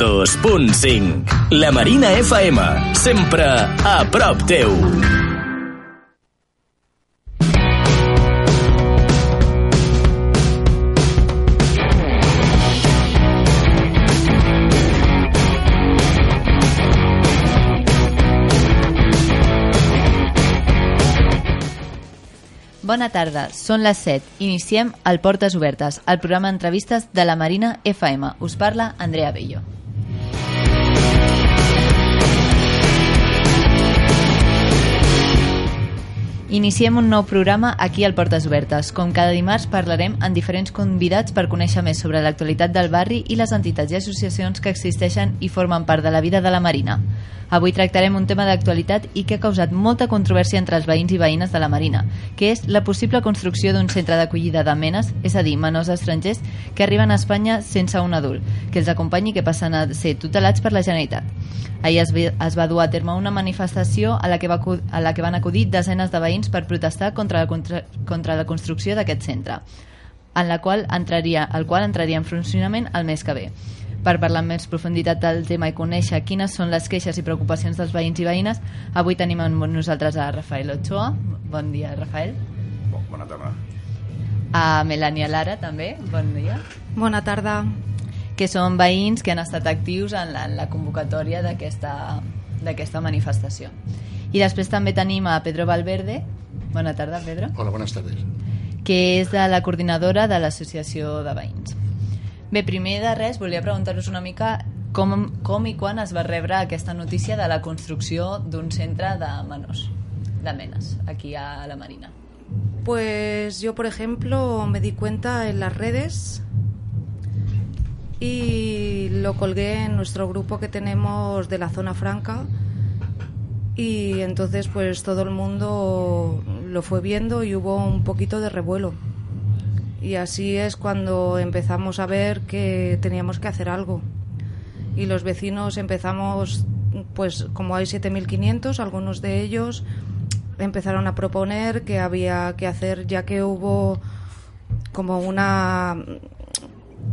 102.5. La Marina FM, sempre a prop teu. Bona tarda, són les 7. Iniciem el Portes Obertes, el programa d'entrevistes de la Marina FM. Us parla Andrea Bello. Iniciem un nou programa aquí al Portes Obertes. Com cada dimarts parlarem amb diferents convidats per conèixer més sobre l'actualitat del barri i les entitats i associacions que existeixen i formen part de la vida de la Marina. Avui tractarem un tema d'actualitat i que ha causat molta controvèrsia entre els veïns i veïnes de la Marina, que és la possible construcció d'un centre d'acollida de menes, és a dir, menors estrangers que arriben a Espanya sense un adult, que els acompanyi i que passen a ser tutelats per la Generalitat. Ahir es, es va dur a terme una manifestació a la que, va, a la que van acudir desenes de veïns per protestar contra la, contra, contra la construcció d'aquest centre, en la qual entraria, el qual entraria en funcionament el mes que ve. Per parlar amb més profunditat del tema i conèixer quines són les queixes i preocupacions dels veïns i veïnes, avui tenim amb nosaltres a Rafael Ochoa. Bon dia, Rafael. Bon, bona tarda. A Melania Lara, també. Bon dia. Bona tarda. Que són veïns que han estat actius en la, en la convocatòria d'aquesta manifestació. I després també tenim a Pedro Valverde. Bona tarda, Pedro. Hola, buenas tardes. Que és de la coordinadora de l'Associació de Veïns. Bé, primer de res, volia preguntar-vos una mica com, com i quan es va rebre aquesta notícia de la construcció d'un centre de menors, de menes, aquí a la Marina. Pues yo, por ejemplo, me di cuenta en las redes y lo colgué en nuestro grupo que tenemos de la zona franca y entonces pues todo el mundo lo fue viendo y hubo un poquito de revuelo. Y así es cuando empezamos a ver que teníamos que hacer algo. Y los vecinos empezamos, pues como hay 7.500, algunos de ellos empezaron a proponer que había que hacer, ya que hubo como una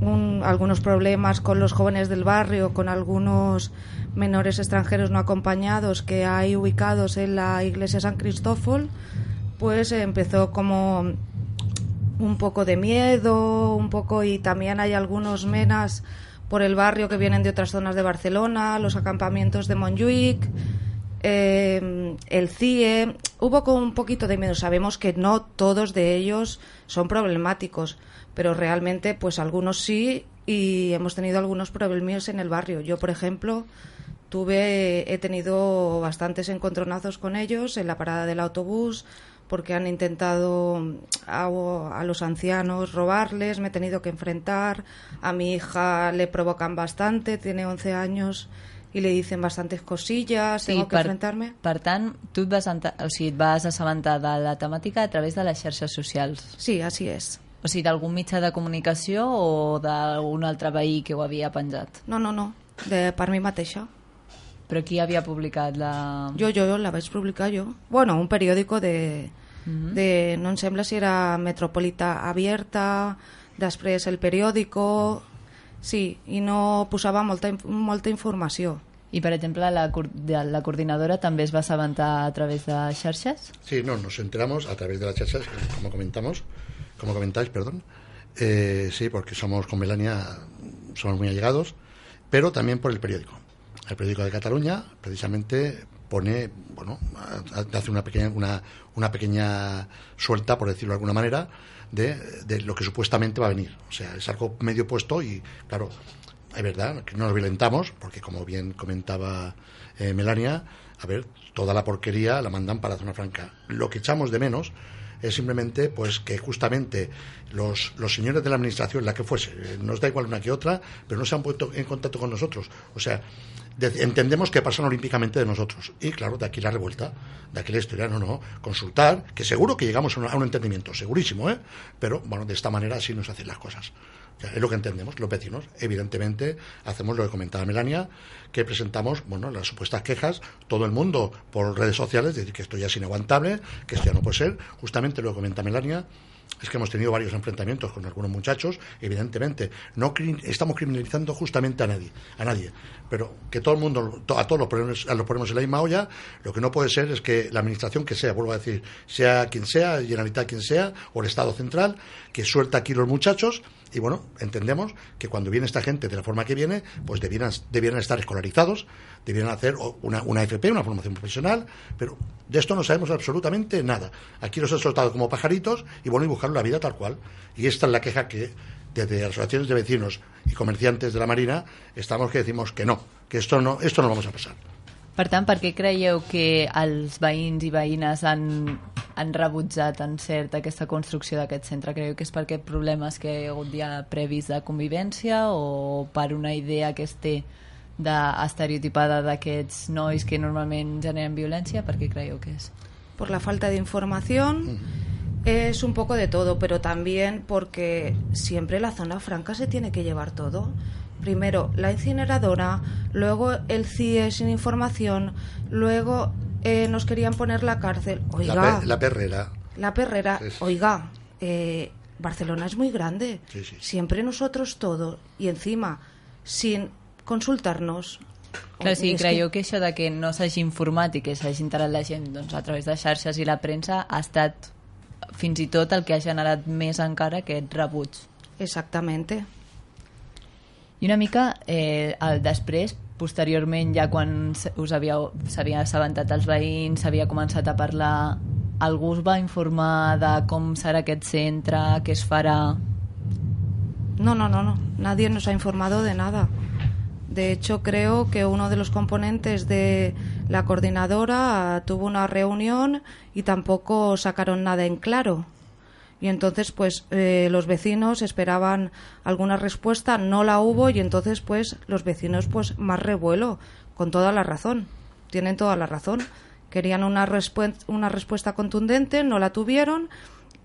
un, algunos problemas con los jóvenes del barrio, con algunos menores extranjeros no acompañados que hay ubicados en la iglesia San Cristóbal, pues empezó como un poco de miedo, un poco y también hay algunos menas por el barrio que vienen de otras zonas de Barcelona, los acampamientos de Montjuic, eh, el CIE. Hubo con un poquito de miedo. Sabemos que no todos de ellos son problemáticos, pero realmente pues algunos sí y hemos tenido algunos problemas en el barrio. Yo, por ejemplo, tuve he tenido bastantes encontronazos con ellos en la parada del autobús porque han intentado a, a, los ancianos robarles, me he tenido que enfrentar, a mi hija le provocan bastante, tiene 11 años i li dicen bastantes cosillas, sí, tengo que per, enfrentarme. Per tant, tu et vas, o sigui, et vas assabentar de la temàtica a través de les xarxes socials. Sí, així és. O sigui, d'algun mitjà de comunicació o d'un altre veí que ho havia penjat? No, no, no, de, per mi mateixa. Però qui havia publicat la...? Jo, jo, la vaig publicar jo. Bueno, un periòdico de... Uh -huh. de no em sembla si era Metropolita Abierta, després el periòdico... Sí, i no posava molta, molta informació. I, per exemple, la, la coordinadora també es va assabentar a través de xarxes? Sí, no, nos enteramos a través de las xarxas, como comentamos, como comentáis, perdón. Eh, sí, porque somos con Melania, somos muy allegados, pero también por el periódico. El periódico de Cataluña, precisamente, pone, bueno, hace una pequeña, una, una pequeña suelta, por decirlo de alguna manera, de, de, lo que supuestamente va a venir. O sea, es algo medio puesto y, claro, es verdad que no nos violentamos, porque como bien comentaba eh, Melania, a ver, toda la porquería la mandan para zona franca. Lo que echamos de menos es simplemente pues que justamente los, los señores de la administración, la que fuese, nos da igual una que otra, pero no se han puesto en contacto con nosotros. O sea, de, entendemos que pasan olímpicamente de nosotros. Y claro, de aquí la revuelta, de aquí la historia, no, no, consultar, que seguro que llegamos a un, entendimiento, segurísimo, ¿eh? Pero bueno, de esta manera así nos hacen las cosas. Es lo que entendemos, los vecinos. Evidentemente, hacemos lo que comentaba Melania, que presentamos, bueno, las supuestas quejas, todo el mundo por redes sociales, decir que esto ya es inaguantable, que esto ya no puede ser. Justamente lo que comenta Melania, es que hemos tenido varios enfrentamientos con algunos muchachos, evidentemente. No estamos criminalizando justamente a nadie, a nadie. Pero que todo el mundo, a todos los ponemos, los ponemos en la misma olla, lo que no puede ser es que la administración que sea, vuelvo a decir, sea quien sea, Generalitat quien sea, o el Estado central, que suelta aquí los muchachos y bueno, entendemos que cuando viene esta gente de la forma que viene, pues debieran, debieran estar escolarizados, debieran hacer una, una FP, una formación profesional, pero de esto no sabemos absolutamente nada. Aquí los han soltado como pajaritos y bueno, y buscar la vida tal cual. Y esta es la queja que desde asociaciones de vecinos y comerciantes de la Marina estamos que decimos que no, que esto no, esto no vamos a pasar. Per tant, per què creieu que els veïns i veïnes han, han rebutjat en cert aquesta construcció d'aquest centre? Creieu que és per aquests problemes que hi ha hagut ja previs de convivència o per una idea que es té d'estereotipada d'aquests nois que normalment generen violència? Per què creieu que és? Por la falta de información es un poco de todo, pero también porque siempre la zona franca se tiene que llevar todo. Primero la incineradora, luego el CIE sin información, luego eh, nos querían poner la cárcel. Oiga, la, perrera. La perrera, oiga, eh, Barcelona es muy grande. Siempre nosotros todo y encima sin consultarnos. Clar, sí, creieu que... que això de que no s'hagi informat i que s'hagi enterat la gent doncs, a través de xarxes i la premsa ha estat fins i tot el que ha generat més encara aquest rebuig. Exactamente. I una mica eh, el després, posteriorment, ja quan us s'havia assabentat els veïns, s'havia començat a parlar, algú us va informar de com serà aquest centre, què es farà? No, no, no, no. Nadie nos ha informado de nada. De hecho, creo que uno de los componentes de la coordinadora tuvo una reunión y tampoco sacaron nada en claro y entonces pues eh, los vecinos esperaban alguna respuesta, no la hubo y entonces pues los vecinos pues más revuelo, con toda la razón, tienen toda la razón. Querían una, una respuesta contundente, no la tuvieron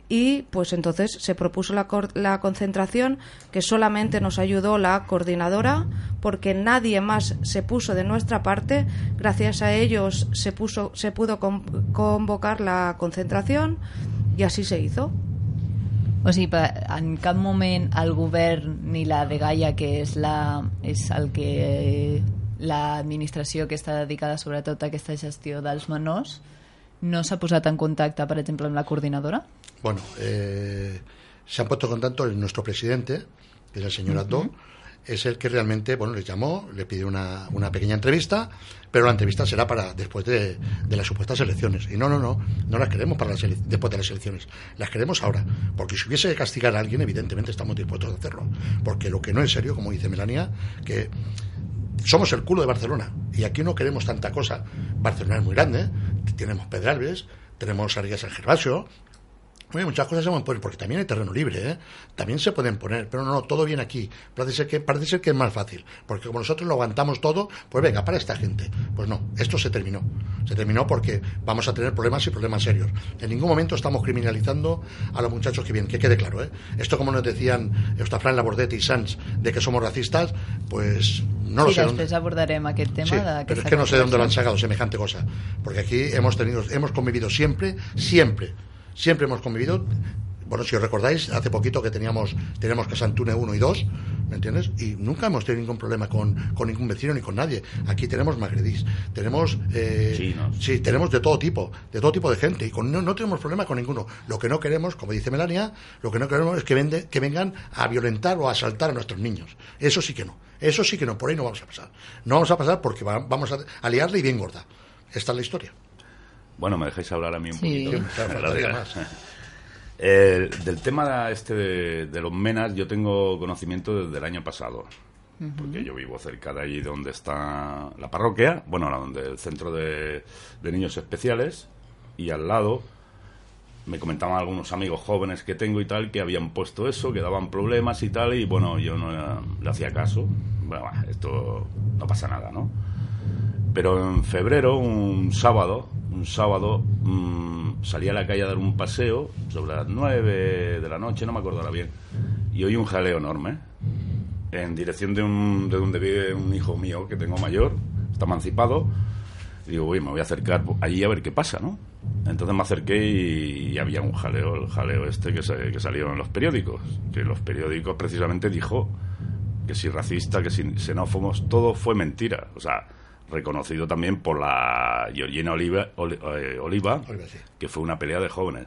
y pues entonces se propuso la, la, concentración que solamente nos ayudó la coordinadora porque nadie más se puso de nuestra parte gracias a ellos se puso se pudo convocar la concentración y así se hizo O sigui, en cap moment el govern ni la de Gaia, que és, la, és el que l'administració que està dedicada sobretot a aquesta gestió dels menors, no s'ha posat en contacte, per exemple, amb la coordinadora? Bueno, eh, se han puesto en contacto el nuestro presidente, que es el señor uh -huh. Es el que realmente, bueno, les llamó, le pidió una, una pequeña entrevista, pero la entrevista será para después de, de, las supuestas elecciones. Y no, no, no, no las queremos para las después de las elecciones, las queremos ahora. Porque si hubiese que castigar a alguien, evidentemente estamos dispuestos a hacerlo. Porque lo que no es serio, como dice Melania, que somos el culo de Barcelona y aquí no queremos tanta cosa. Barcelona es muy grande, tenemos Pedralbes, tenemos Arias San Gervasio, muchas cosas se pueden poner, porque también hay terreno libre, ¿eh? También se pueden poner, pero no, no, todo viene aquí. Parece ser, que, parece ser que es más fácil, porque como nosotros lo aguantamos todo, pues venga, para esta gente. Pues no, esto se terminó. Se terminó porque vamos a tener problemas y problemas serios. En ningún momento estamos criminalizando a los muchachos que vienen, que quede claro, ¿eh? Esto como nos decían Eustafran, Labordete y Sanz, de que somos racistas, pues no lo sé. Dónde... abordaremos aquel tema. Sí, pero es que no sé dónde lo han sacado semejante cosa, porque aquí hemos tenido, hemos convivido siempre, siempre siempre hemos convivido. Bueno, si os recordáis, hace poquito que teníamos, teníamos Casantune 1 y 2, ¿me entiendes? Y nunca hemos tenido ningún problema con, con ningún vecino ni con nadie. Aquí tenemos magredís, tenemos, eh, sí, tenemos de todo tipo, de todo tipo de gente, y con, no, tenemos problema con ninguno. Lo que no queremos, como dice Melania, lo que no queremos es que, vende, que vengan a violentar o a asaltar a nuestros niños. Eso sí que no, eso sí que no, por ahí no vamos a pasar. No vamos a pasar porque vamos a, a liarle y bien gorda. Esta es la historia. Bueno, me dejáis hablar a mí un poquito. Eh, del tema este de, los menas yo tengo conocimiento desde el año pasado. Porque yo vivo cerca de allí donde está la parroquia, bueno, donde el centro de, niños especiales, y al lado me comentaban algunos amigos jóvenes que tengo y tal que habían puesto eso, que daban problemas y tal, y bueno, yo no le hacía caso. Bueno, esto no pasa nada, ¿no? Pero en febrero, un sábado, un sábado mmm, salí a la calle a dar un paseo sobre las nueve de la noche, no me acuerdo ahora bien, y oí un jaleo enorme en dirección de, un, de donde vive un hijo mío que tengo mayor, está emancipado, digo, uy, me voy a acercar allí a ver qué pasa, ¿no? Entonces me acerqué y, había un jaleo, el jaleo este que, que salió en los periódicos, que los periódicos precisamente dijo que si racista, que si xenófobos, todo fue mentira. O sea, reconocido también por la Georgina Oliva, eh, Oliva que fue una pelea de jóvenes.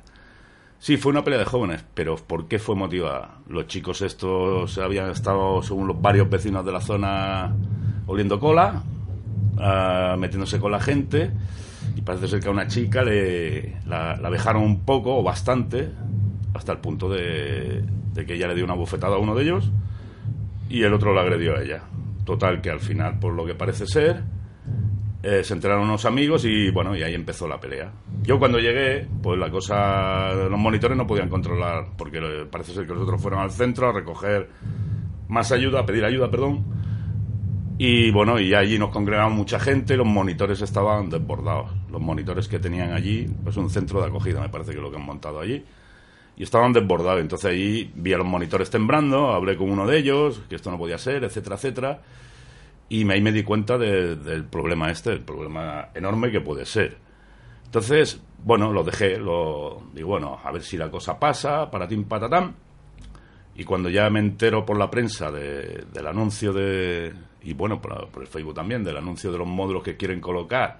Sí, fue una pelea de jóvenes, pero ¿por qué fue motivada? Los chicos estos habían estado, según los varios vecinos de la zona, oliendo cola, uh, metiéndose con la gente, y parece ser que a una chica le, la, la dejaron un poco o bastante, hasta el punto de, de que ella le dio una bufetada a uno de ellos y el otro la agredió a ella. Total, que al final, por lo que parece ser, eh, se enteraron unos amigos y bueno, y ahí empezó la pelea. Yo cuando llegué, pues la cosa, los monitores no podían controlar, porque parece ser que los otros fueron al centro a recoger más ayuda, a pedir ayuda, perdón. Y bueno, y allí nos congregaba mucha gente, los monitores estaban desbordados. Los monitores que tenían allí, pues un centro de acogida, me parece que lo que han montado allí. Y estaban desbordados. Entonces allí vi a los monitores temblando, hablé con uno de ellos, que esto no podía ser, etcétera, etcétera. Y ahí me di cuenta del problema este, el problema enorme que puede ser. Entonces, bueno, lo dejé, lo digo, bueno, a ver si la cosa pasa, para tim patatán. Y cuando ya me entero por la prensa del anuncio de, y bueno, por, el Facebook también, del anuncio de los módulos que quieren colocar,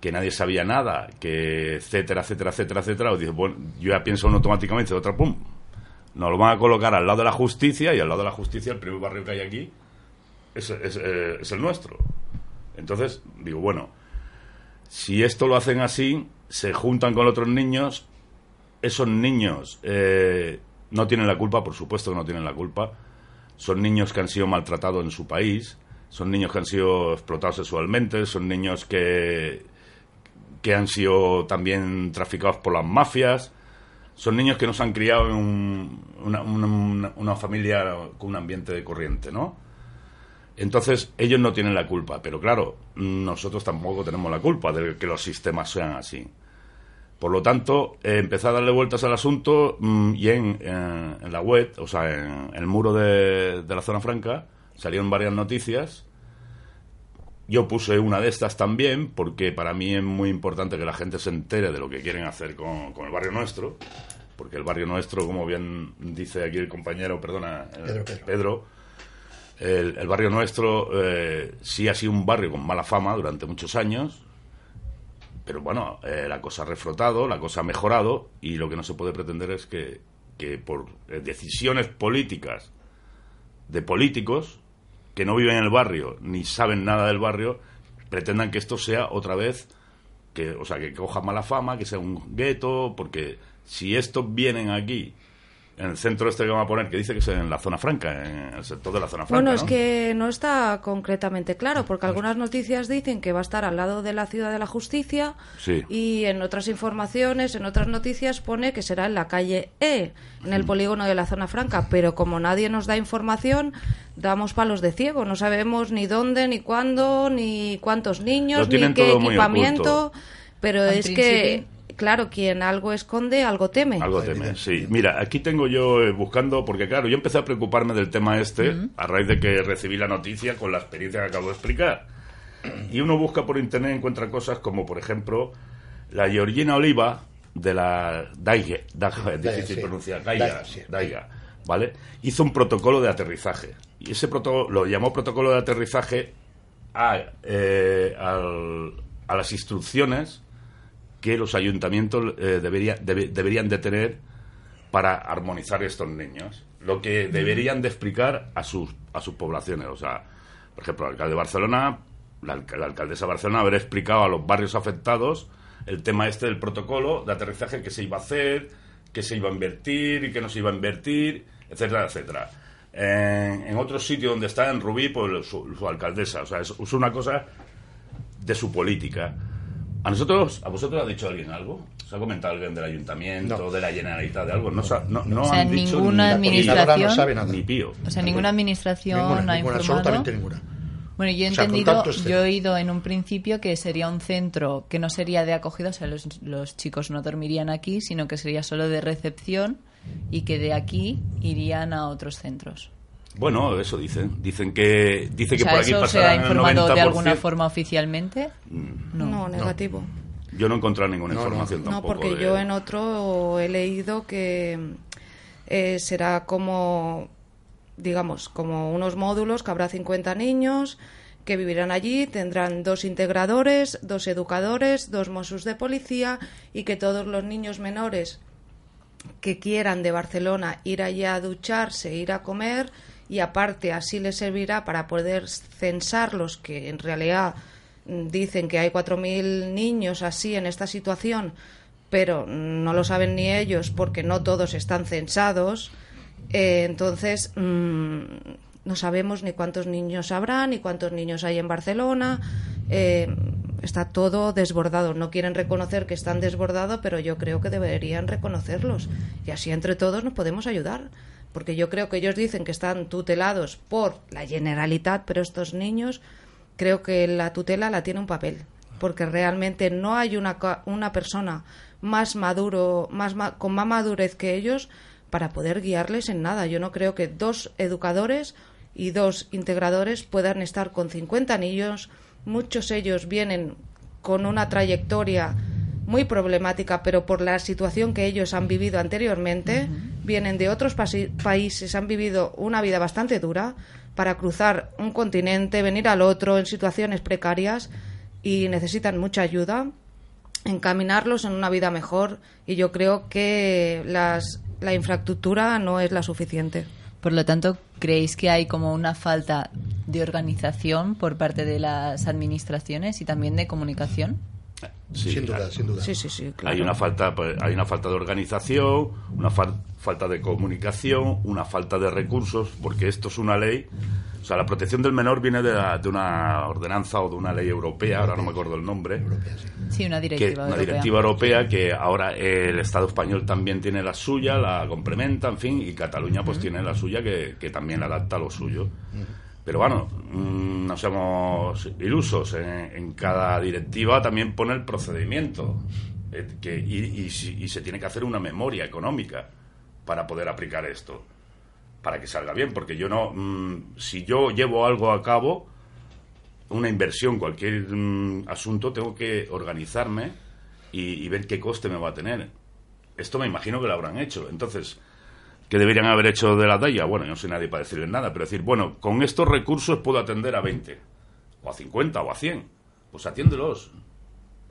que nadie sabía nada, que etcétera, etcétera, etcétera, etcétera, yo ya pienso automáticamente, otra pum, nos lo van a colocar al lado de la justicia y al lado de la justicia el primer barrio que hay aquí es, eh, es, el nuestro. Entonces, digo, bueno, si esto lo hacen así, se juntan con otros niños, esos niños eh, no tienen la culpa, por supuesto que no tienen la culpa, son niños que han sido maltratados en su país, son niños que han sido explotados sexualmente, son niños que, que han sido también traficados por las mafias, son niños que no se han criado en una, una, familia con un ambiente de corriente, ¿no? Entonces, ellos no tienen la culpa, pero claro, nosotros tampoco tenemos la culpa de que los sistemas sean así. Por lo tanto, eh, empecé a darle vueltas al asunto mm, y en, en, la web, o sea, en, el muro de, de, la zona franca, salieron varias noticias. Yo puse una de estas también, porque para mí es muy importante que la gente se entere de lo que quieren hacer con, con el barrio nuestro, porque el barrio nuestro, como bien dice aquí el compañero, perdona, Pedro, Pedro el, barrio nuestro eh, sí ha sido un barrio con mala fama durante muchos años, pero bueno, eh, la cosa ha reflotado, la cosa ha mejorado y lo que no se puede pretender es que, que por eh, decisiones políticas de políticos que no viven en el barrio ni saben nada del barrio, pretendan que esto sea otra vez, que, o sea, que coja mala fama, que sea un gueto, porque si estos vienen aquí en el centro este que vamos a poner, que dice que es en la zona franca, en el sector de la zona franca. Bueno, es que no está concretamente claro, porque algunas noticias dicen que va a estar al lado de la Ciudad de la Justicia y en otras informaciones, en otras noticias pone que será en la calle E, en el mm. polígono de la zona franca, pero como nadie nos da información, damos palos de ciego, no sabemos ni dónde, ni cuándo, ni cuántos niños, ni qué equipamiento, pero es que claro, quien algo esconde, algo teme. Algo teme, sí. Mira, aquí tengo yo eh, buscando, porque claro, yo empecé a preocuparme del tema este a raíz de que recibí la noticia con la experiencia que acabo de explicar. Y uno busca por internet y encuentra cosas como, por ejemplo, la Georgina Oliva de la Daiga, es difícil pronunciar, Daiga, Daiga, ¿vale? Hizo un protocolo de aterrizaje. Y ese protocolo lo llamó protocolo de aterrizaje a, eh, a las instrucciones que los ayuntamientos eh, deberían de tener para armonizar estos niños. Lo que deberían de explicar a sus, a sus poblaciones. O sea, por ejemplo, el alcalde de Barcelona, la, alcaldesa de Barcelona haber explicado a los barrios afectados el tema este del protocolo de aterrizaje que se iba a hacer, que se iba a invertir y que no se iba a invertir, etcétera, etcétera. En, otro sitio donde está, en Rubí, pues su, alcaldesa. O sea, es, es una cosa de su política. ¿A nosotros, a vosotros ha dicho alguien algo? ¿Se ha comentado alguien del ayuntamiento, de la Generalitat, de algo? No, no, no o sea, han dicho ninguna administración no sabe nada. Ni pío. O sea, ninguna administración ninguna, ha informado. absolutamente ninguna. Bueno, yo he entendido, yo he oído en un principio que sería un centro que no sería de acogida, o sea, los, los chicos no dormirían aquí, sino que sería solo de recepción y que de aquí irían a otros centros. Bueno, eso dicen. Dicen que, dice O que sea, por aquí ¿Eso se ha informado de 90%. alguna forma oficialmente? No, negativo. Yo no he encontrado ninguna No, no. información No, tampoco. porque de- yo en otro he leído que eh, será como, digamos, como unos módulos que habrá 50 niños que vivirán allí, tendrán dos integradores, dos educadores, dos Mossos de policía y que todos los niños menores que quieran de Barcelona ir allá a ducharse, ir a comer y aparte así les servirá para poder censarlos, que en realidad mm, dicen que hay 4.000 niños así en esta situación, pero no lo saben ni ellos porque no todos están censados. Eh, entonces, mm, no sabemos ni cuántos niños habrá, ni cuántos niños hay en Barcelona. Eh, está todo desbordado. No quieren reconocer que están desbordados, pero yo creo que deberían reconocerlos. Y así entre todos nos podemos ayudar. Porque yo creo que ellos dicen que están tutelados por la Generalitat, pero estos niños creo que la tutela la tiene un papel. Porque realmente no hay una, una persona más maduro, más con más madurez que ellos para poder guiarles en nada. Yo no creo que dos educadores y dos integradores puedan estar con 50 niños. Muchos ellos vienen con una trayectoria muy problemática, pero por la situación que ellos han vivido anteriormente, vienen de otros países, han vivido una vida bastante dura para cruzar un continente, venir al otro en situaciones precarias y necesitan mucha ayuda encaminarlos en una vida mejor y yo creo que las, la infraestructura no es la suficiente. Por lo tanto, ¿creéis que hay como una falta de organización por parte de las administraciones y también de comunicación? Sí, sin duda, sin duda. Sí, sí, sí, claro. Hay una falta, pues, hay una falta de organización, una fal- falta de comunicación, una falta de recursos, porque esto es una ley. O sea, la protección del menor viene de, la- de una ordenanza o de una ley europea, ahora no me acuerdo el nombre, Europea, sí. Sí, una que, directiva una europea. directiva europea que ahora el Estado español también tiene la suya, la complementa, en fin, y Cataluña pues tiene la suya que, que también adapta a lo suyo. Pero bueno, mm, no seamos ilusos. En, cada directiva también pone el procedimiento. eh, que, y, y y se tiene que hacer una memoria económica para poder aplicar esto. Para que salga bien. Porque yo no. mm, si yo llevo algo a cabo, una inversión, cualquier mm, asunto, tengo que organizarme y ver qué coste me va a tener. Esto me imagino que lo habrán hecho. Entonces, ¿qué deberían haber hecho de la talla? Bueno, yo no soy nadie para decirles nada, pero decir, bueno, con estos recursos puedo atender a 20, o a 50, o a 100. Pues atiéndelos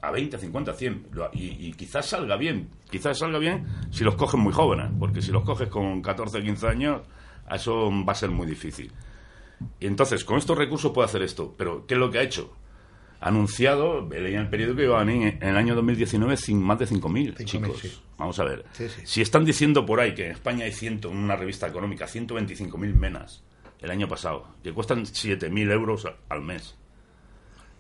a 20, a 50, a 100. Lo- Y, y quizás salga bien. Quizás salga bien si los coges muy jóvenes, porque si los coges con 14, 15 años, eso va a ser muy difícil. Y entonces, con estos recursos puede hacer esto. Pero, ¿qué es lo que ha hecho? Anunciado, leí en el periódico que iban en, en el año 2019 sin más de 5.000 5.000, chicos. sí. Vamos a ver. Sí, sí. Si están diciendo por ahí que en España hay ciento, en una revista económica 125.000 menas el año pasado, que cuestan 7.000 euros al mes.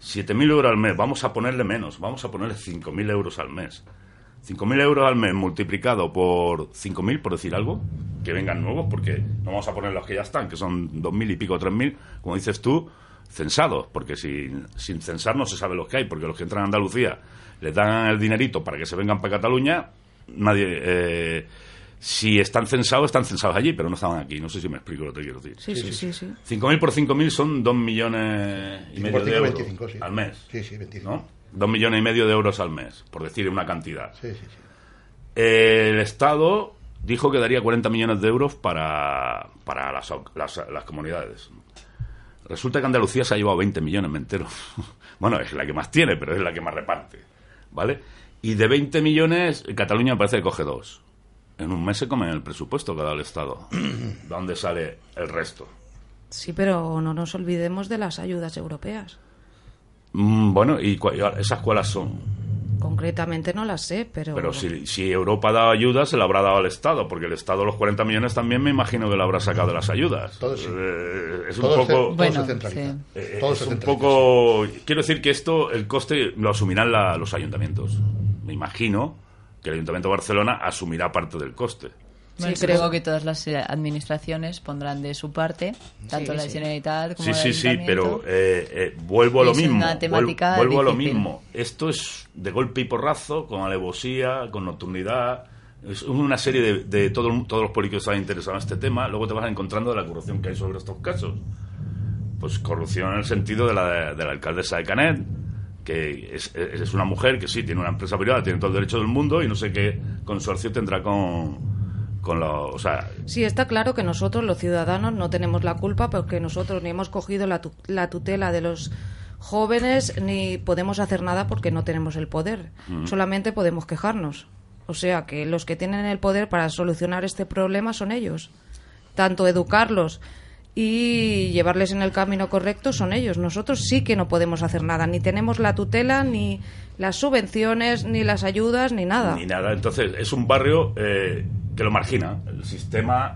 7.000 euros al mes, vamos a ponerle menos, vamos a ponerle 5.000 euros al mes. 5.000 euros al mes multiplicado por 5.000, por decir algo, que vengan nuevos, porque no vamos a poner los que ya están, que son 2.000 y pico, 3.000, como dices tú, censados, porque sin, sin censar no se sabe los que hay, porque los que entran a Andalucía les dan el dinerito para que se vengan para Cataluña, nadie... eh, si están censados, están censados allí, pero no estaban aquí. No sé si me explico lo que quiero decir. Sí, sí, sí, sí. 5.000 por 5.000 son 2 millones y medio de cinco, euros 25, sí. al mes. Sí, sí, 25. ¿no? 2 millones y medio de euros al mes, por decir una cantidad. Sí, sí, sí. El Estado dijo que daría 40 millones de euros para, para las, las, las comunidades. Resulta que Andalucía se ha llevado 20 millones, me entero. bueno, es la que más tiene, pero es la que más reparte. ¿Vale? Y de 20 millones, Cataluña me parece que coge dos. En un mes se comen el presupuesto que ha dado el Estado. ¿Dónde sale el resto? Sí, pero no nos olvidemos de las ayudas europeas. Mm, bueno, ¿y cua- esas cuáles son? Concretamente no las sé, pero... Pero si, si Europa ha dado ayudas, se la habrá dado al Estado, porque el Estado los 40 millones también me imagino que lo habrá sacado de las ayudas. Todo sí. Eh, es un Todo, se, poco... todo Bueno, se centraliza. sí. eh, Todo es se un centraliza, poco... Quiero decir que esto, el coste lo asumirán la- los ayuntamientos. Me imagino que el Ayuntamiento de Barcelona asumirá parte del coste. Bueno, Sí, creo- que todas las eh, administraciones pondrán de su parte, tanto Sí, la sí. Generalitat como Sí, el sí, sí, Ayuntamiento. pero eh, eh, vuelvo a lo Es mismo. una temática vuelvo a lo mismo. Esto es de golpe y porrazo, con alevosía, con nocturnidad. es una serie de, de todo- todos los políticos que están interesados en este tema, luego te vas encontrando de la corrupción que hay sobre estos casos. Pues corrupción en el sentido de la, de la alcaldesa de Canet, que es, es una mujer que sí, tiene una empresa privada, tiene todo el derecho del mundo y no sé qué consorcio tendrá con, con los... O sea, Sí, está claro que nosotros, los ciudadanos, no tenemos la culpa porque nosotros ni hemos cogido la, tu- la tutela de los jóvenes ni podemos hacer nada porque no tenemos el poder. Solamente podemos quejarnos. O sea que los que tienen el poder para solucionar este problema son ellos. Tanto educarlos y llevarles en el camino correcto son ellos. Nosotros sí que no podemos hacer nada. Ni tenemos la tutela, ni las subvenciones, ni las ayudas, ni nada. Ni nada. Entonces, es un barrio eh, que lo margina. El sistema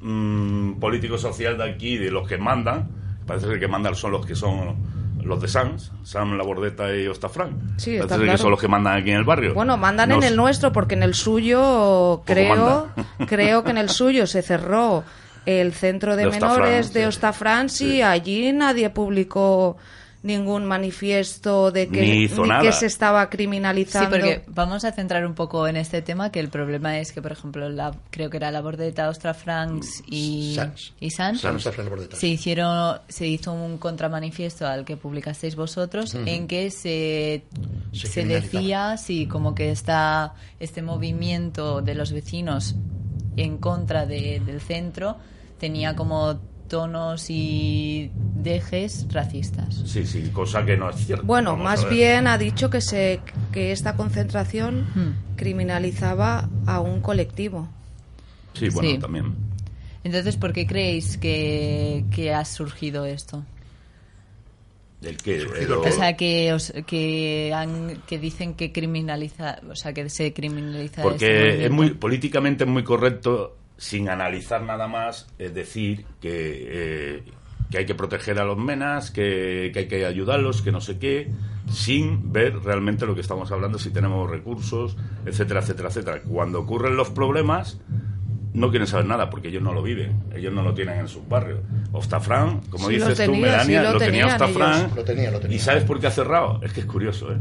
mm, político-social de aquí, de los que mandan, parece ser que mandan son los que son los de Sans, Sam Labordeta y Ostafrán. Sí, parece está ser que claro. son los que mandan aquí en el barrio. Bueno, mandan Nos- en el nuestro porque en el suyo creo creo que en el suyo se cerró el centro de, De Ostafrán, menores de sí. Ostafrán y Sí. allí nadie publicó ningún manifiesto de que Ni hizo nada. que se estaba Sí, criminalizando. porque vamos a centrar un poco en este tema, que el problema es que, por ejemplo, la, creo que era la Bordeta, Ostra Franks y Sans. y. Ostafrán Labordeta. se hicieron se hizo un contramanifiesto al que publicasteis vosotros en que se, Se se decía sí como que está este movimiento de los vecinos en contra de- del centro tenía como tonos y dejes racistas Sí, sí, cosa que no es cierta. Bueno, Vamos más bien ha dicho que se que esta concentración Hmm. criminalizaba a un colectivo. Sí, bueno, Sí. también. entonces ¿por qué creéis que, que ha surgido esto? El que, el- O sea, que, os- que, han, que dicen que criminaliza, o sea, que se criminaliza. este Porque es muy políticamente es muy correcto, sin analizar nada más, es decir que, eh, que hay que proteger a los menas, que, que hay que ayudarlos, que no sé qué, sin ver realmente lo que estamos hablando, si tenemos recursos, etcétera, etcétera, etcétera. Cuando ocurren los problemas, no quieren saber nada porque ellos no lo viven, ellos no lo tienen en sus barrios. Ostafrán, como Sí dices tú, tenía, Melania, sí lo lo, tenía Ostafrán. Lo tenía, lo tenía. ¿Y sabes por qué ha cerrado? Es que es curioso, ¿eh?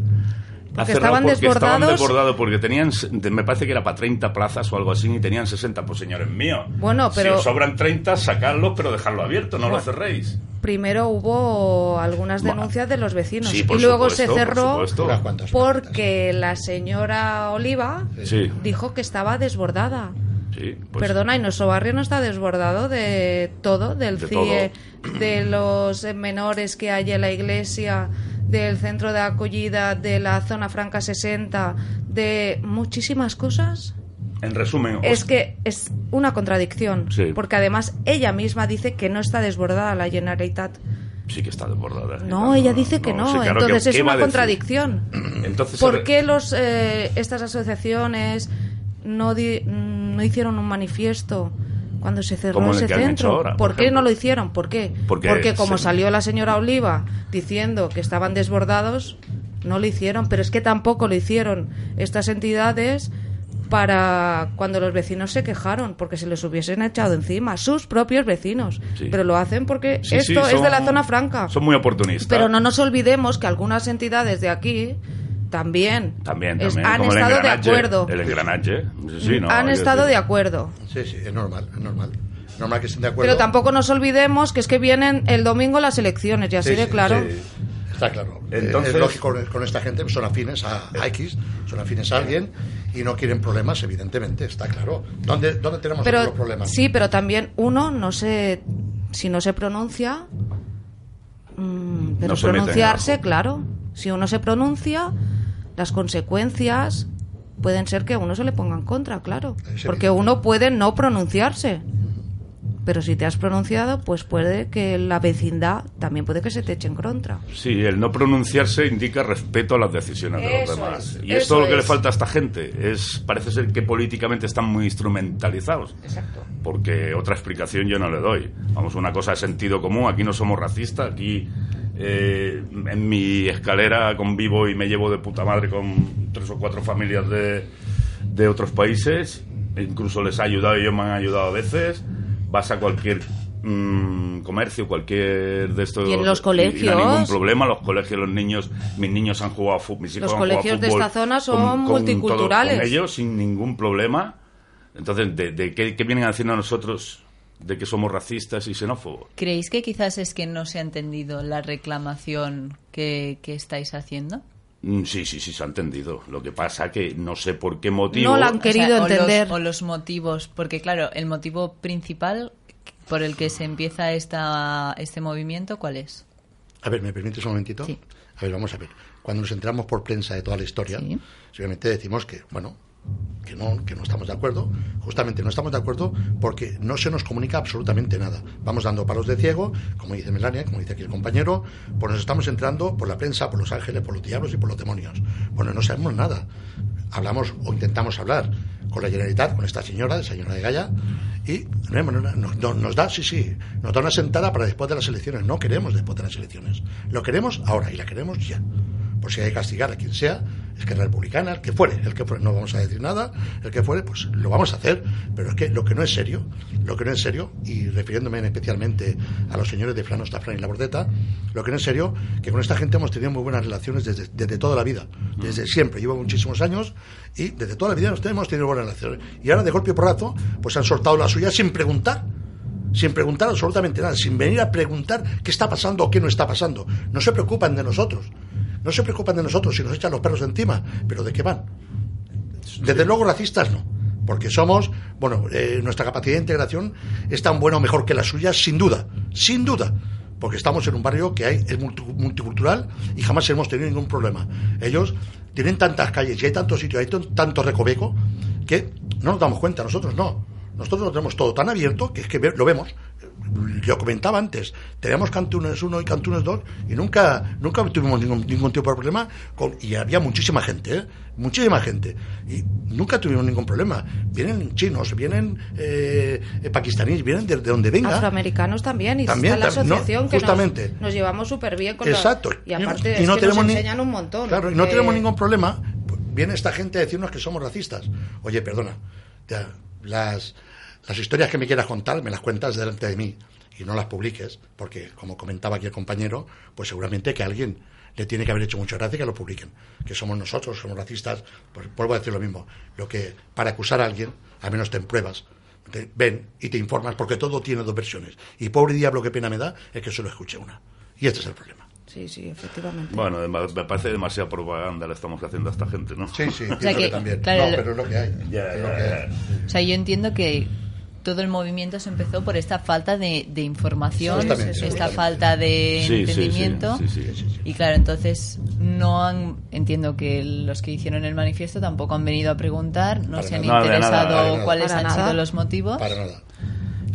Ha Porque cerrado estaban porque estaban desbordados. desbordados porque tenían, me parece que era para 30 plazas o algo así y tenían 60, pues señores míos. Bueno, pero- Si os sobran 30, sacarlos, pero dejarlo abierto, no lo cerréis. Primero hubo algunas Bueno, denuncias de los vecinos sí, y por luego supuesto, se por cerró unas porque la señora Oliva Sí, dijo que estaba desbordada. sí. pues- Perdona, y nuestro barrio no está desbordado de todo, del De CIE, de los menores que hay en la iglesia, del centro de acogida, de la zona franca 60, de muchísimas cosas. En resumen, Es que es una contradicción, Sí. porque además ella misma dice que no está desbordada la Generalitat. sí que está desbordada. No, ella dice que no, sí, claro, entonces ¿qué- es una contradicción. Entonces, ¿Por qué los, eh, estas asociaciones no, di- no hicieron un manifiesto cuando se cerró Como ese centro? ahora, por ¿Por qué no lo hicieron? ¿Por qué? Porque como se- salió la señora Oliva diciendo que estaban desbordados, no lo hicieron. Pero es que tampoco lo hicieron estas entidades para cuando los vecinos se quejaron, porque se les hubiesen echado encima, sus propios vecinos. Sí. Pero lo hacen porque Sí, esto sí, es de la zona franca. Son muy oportunistas. Pero no nos olvidemos que algunas entidades de aquí también, También, es- también. han como estado de acuerdo. El engranaje. Sí, sí, no, han estado decir- de acuerdo. Sí, sí, es normal, es normal. Normal que estén de acuerdo. Pero tampoco nos olvidemos que es que vienen el domingo las elecciones, y así Sí, de sí, claro. Sí. Está claro. Entonces- es lógico con, esta gente, son afines a, a X, son afines a alguien y no quieren problemas, evidentemente, está claro. ¿Dónde, dónde tenemos Pero los problemas? sí, pero también uno no se si no se pronuncia mm, pero No se pronunciarse, claro. Si uno se pronuncia, las consecuencias pueden ser que a uno se le ponga en contra, claro. Porque uno puede no pronunciarse. Pero si te has pronunciado, pues puede que la vecindad también puede que se te eche en contra. Sí, el no pronunciarse indica respeto a las decisiones de Eso los demás. es, y es todo lo que le falta a esta gente. Es parece ser que políticamente están muy instrumentalizados. Exacto. Porque otra explicación yo no le doy. Vamos, una cosa de sentido común. Aquí no somos racistas. Aquí eh, en mi escalera convivo y me llevo de puta madre con tres o cuatro familias de, de otros países. Incluso les ha ayudado y ellos me han ayudado a veces. Vas a cualquier mm, comercio, cualquier de estos. Y en los y no hay ningún colegios. problema. Los colegios, los niños, mis niños han jugado fútbol. Mis hijos Los han colegios de esta zona son con- con todos- multiculturales. con ellos sin ningún problema. Entonces, ¿de, de qué, qué vienen haciendo a nosotros de que somos racistas y xenófobos? ¿Creéis que quizás es que no se ha entendido la reclamación que, que estáis haciendo? Mm, Sí, sí, sí, se ha entendido. Lo que pasa que no sé por qué motivo... No la han querido o entender. O los, motivos, porque claro, el motivo principal por el que se empieza esta, este movimiento, ¿cuál es? A ver, ¿me permites un momentito? Sí. A ver, vamos a ver. Cuando nos enteramos por prensa de toda la historia, Sí. obviamente decimos que, bueno, que no, que no estamos de acuerdo. Justamente no estamos de acuerdo porque no se nos comunica absolutamente nada. Vamos dando palos de ciego, como dice Melania, como dice aquí el compañero, pues nos estamos entrando por la prensa, por los ángeles, por los diablos y por los demonios. Bueno, no sabemos nada. Hablamos o intentamos hablar con la Generalitat, con esta señora, la señora de Gaya, y no, no, no, no, nos da, sí, sí, nos da una sentada para después de las elecciones. No queremos después de las elecciones. Lo queremos ahora y la queremos ya. Por si hay que castigar a quien sea, es que republicana, el que fuere, el que fuere, no vamos a decir nada, el que fuere, pues lo vamos a hacer, pero es que lo que no es serio, lo que no es serio, y refiriéndome especialmente a los señores de Flano, Stafran y La Bordeta, lo que no es serio, que con esta gente hemos tenido muy buenas relaciones desde, desde toda la vida, desde siempre, llevo muchísimos años, y desde toda la vida nos hemos tenido buenas relaciones. Y ahora de golpe y porrazo, pues han soltado la suya sin preguntar sin preguntar absolutamente nada, sin venir a preguntar qué está pasando o qué no está pasando. No se preocupan de nosotros. No se preocupan de nosotros si nos echan los perros encima. ¿Pero de qué van? Desde luego racistas no. Porque somos, bueno, eh, nuestra capacidad de integración es tan buena o mejor que la suya, sin duda. Sin duda. Porque estamos en un barrio que hay, es multi- multicultural y jamás hemos tenido ningún problema. Ellos tienen tantas calles y hay tantos sitios, hay tan- tanto recoveco que no nos damos cuenta, nosotros no. Nosotros lo tenemos todo tan abierto que es que lo vemos. Yo comentaba antes, teníamos Cantunes 1 y Cantunes 2 y nunca nunca tuvimos ningún, ningún tipo de problema con, y había muchísima gente, ¿eh? muchísima gente y nunca tuvimos ningún problema. Vienen chinos, vienen eh, eh, pakistaníes, vienen de, de donde venga. Afroamericanos también, y También, está la no, asociación que nos- justamente. nos, llevamos súper bien con la- Exacto. y aparte y es no que tenemos nos ni- enseñan un montón. Claro, y no tenemos ningún problema. Viene esta gente a decirnos que somos racistas. Oye, perdona, ya, las, las historias que me quieras contar me las cuentas delante de mí y no las publiques, porque como comentaba aquí el compañero, pues seguramente que a alguien le tiene que haber hecho mucha gracia que lo publiquen. Que somos nosotros, somos racistas, pues vuelvo a decir lo mismo. Lo que para acusar a alguien, al menos ten pruebas. Te- ven y te informas, porque todo tiene dos versiones. Y pobre diablo, qué pena me da, es que solo escuche una. Y este es el problema. Sí, sí, efectivamente. Bueno, me parece demasiada propaganda le estamos haciendo a esta gente, ¿no? Sí, sí, pienso sea que, que, también. claro, no, pero es lo que hay. Que hay. ya. O sea, yo entiendo que todo el movimiento se empezó por esta falta de, de información, esta falta de Sí, sí, sí, entendimiento. sí, sí, sí, sí. Y claro, entonces no han, entiendo que los que hicieron el manifiesto tampoco han venido a preguntar, no Para se han nada. Interesado nada, nada. cuáles han nada. sido los motivos. Para nada.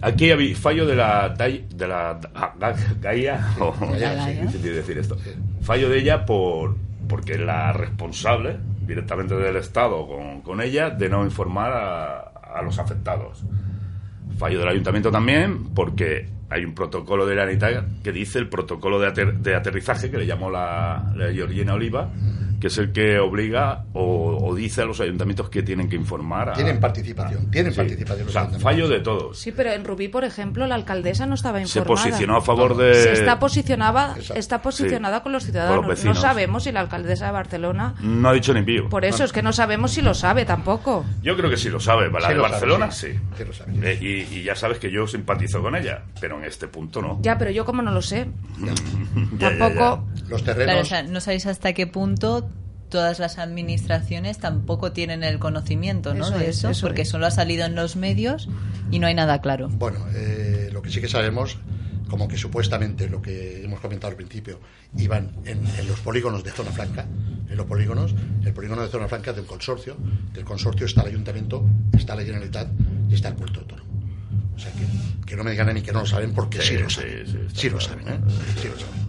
Aquí había fallo de la de la Ga- Ga- Gaia o decir esto. Fallo de ella por porque la responsable directamente del Estado con, con ella de no informar a, a los afectados. Fallo del ayuntamiento también porque hay un protocolo de la ANITA que dice el protocolo de, ater- de aterrizaje que le llamó la, la Georgina Oliva, que es el que obliga o, o dice a los ayuntamientos que tienen que informar. a- Tienen participación, tienen Sí. participación. O los sea, ayuntamientos. fallo de todos. Sí, pero en Rubí, por ejemplo, la alcaldesa no estaba Se informada. posicionó a favor de... Se está posicionada, Exacto. está posicionada Sí, con los con ciudadanos. los vecinos. no sabemos si la alcaldesa de Barcelona. No ha dicho ni pío. Por eso es que no sabemos si lo sabe tampoco. Yo creo que sí lo sabe. La Sí de lo sabe, Barcelona sí. sí. Sí lo sabe, sí. Eh, y, y ya sabes que yo simpatizo con ella, pero en este punto no. Ya, pero yo como no lo sé. Ya, ya, Tampoco. Los Claro, terrenos. o sea, no sabéis hasta qué punto todas las administraciones tampoco tienen el conocimiento ¿no? Eso de es, eso, porque es. solo ha salido en los medios y no hay nada claro. Bueno, eh, lo que sí que sabemos, como que supuestamente lo que hemos comentado al principio, iban en, en los polígonos de zona franca, en los polígonos, el polígono de zona franca es de un consorcio, del consorcio está el ayuntamiento, está la Generalitat y está el puerto autónomo. O sea, que, que no me digan a mí que no lo saben porque sí, Sí, lo saben. sí, lo saben, ¿eh? Sí lo saben.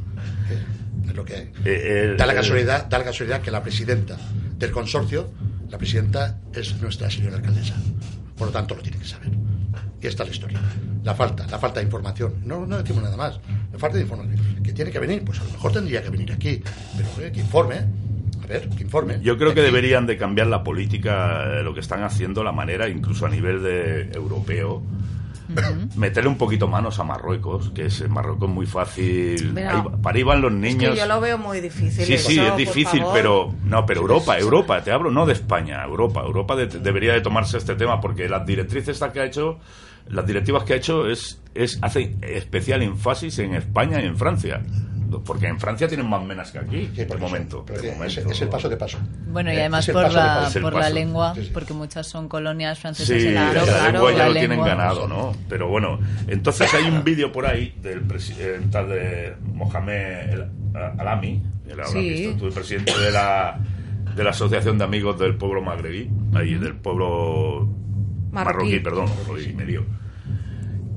Es lo que hay. Eh, el- Da la, el- casualidad, da la casualidad que la presidenta del consorcio, la presidenta es nuestra señora alcaldesa. Por lo tanto, lo tiene que saber. Y esta es la historia. La falta, la falta de información. No, no decimos nada más. La falta de información. Que tiene que venir, pues a lo mejor tendría que venir aquí. Pero eh, que informe. A ver, que informe. Yo creo que deberían de cambiar la política, eh, lo que están haciendo, la manera, incluso a nivel de europeo, meterle un poquito manos a Marruecos, que es Marruecos muy fácil. Mira, Ahí- para ahí van los Es niños. que yo lo veo muy difícil. Sí, sí, es difícil, pero no, pero Europa, Europa, te hablo no de España, Europa, Europa de- debería de tomarse este tema porque las directrices que ha hecho, las directivas que ha hecho es es hace especial énfasis en España y en Francia, porque en Francia tienen más menas que aquí, Sí, de momento, de es, momento. es el paso de paso. Bueno, y Eh, además el por la, el por la lengua, Sí, sí. porque muchas son colonias francesas Sí, en la la claro, lengua ya la lo tienen lengua. ganado, ¿no? Pero bueno, entonces hay un vídeo por ahí del presidente tal de Mohamed El- Alami, el Sí. estuvo el presidente de la, de la Asociación de Amigos del Pueblo Magrebí, ahí del pueblo marroquí, Marroquí. perdón, hoy me lío.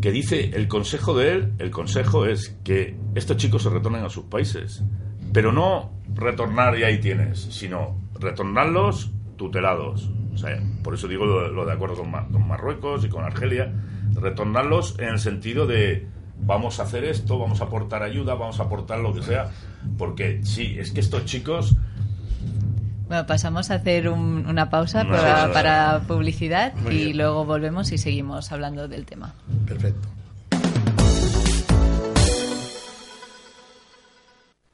Que dice, el consejo de él, el consejo es que estos chicos se retornen a sus países, pero no retornar y ahí tienes, sino retornarlos tutelados. O sea, por eso digo lo, de acuerdo con, con Marruecos y con Argelia, retornarlos en el sentido de vamos a hacer esto, vamos a aportar ayuda, vamos a aportar lo que sea, porque sí, es que estos chicos Bueno, pasamos a hacer un- una pausa No, para, no, no. para publicidad Muy y bien. luego volvemos y seguimos hablando del tema. Perfecto.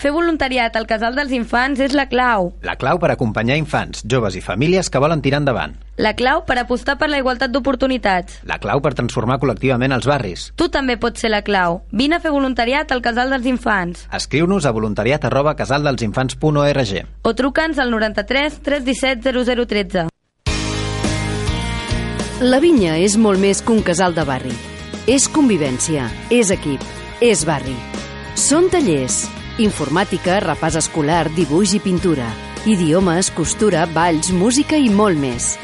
Fer voluntariat al Casal dels Infants és la clau. La clau per acompanyar infants, joves i famílies que volen tirar endavant. La clau per apostar per la igualtat d'oportunitats. La clau per transformar col·lectivament els barris. Tu també pots ser la clau. Vine a fer voluntariat al Casal dels Infants. Escriu-nos a voluntariat arroba casaldelsinfants.org. O truca'ns al 93 317 0013. La vinya és molt més que un casal de barri. És convivència, és equip, és barri. Són tallers, informàtica, repàs escolar, dibuix i pintura, idiomes, costura, balls, música i molt més.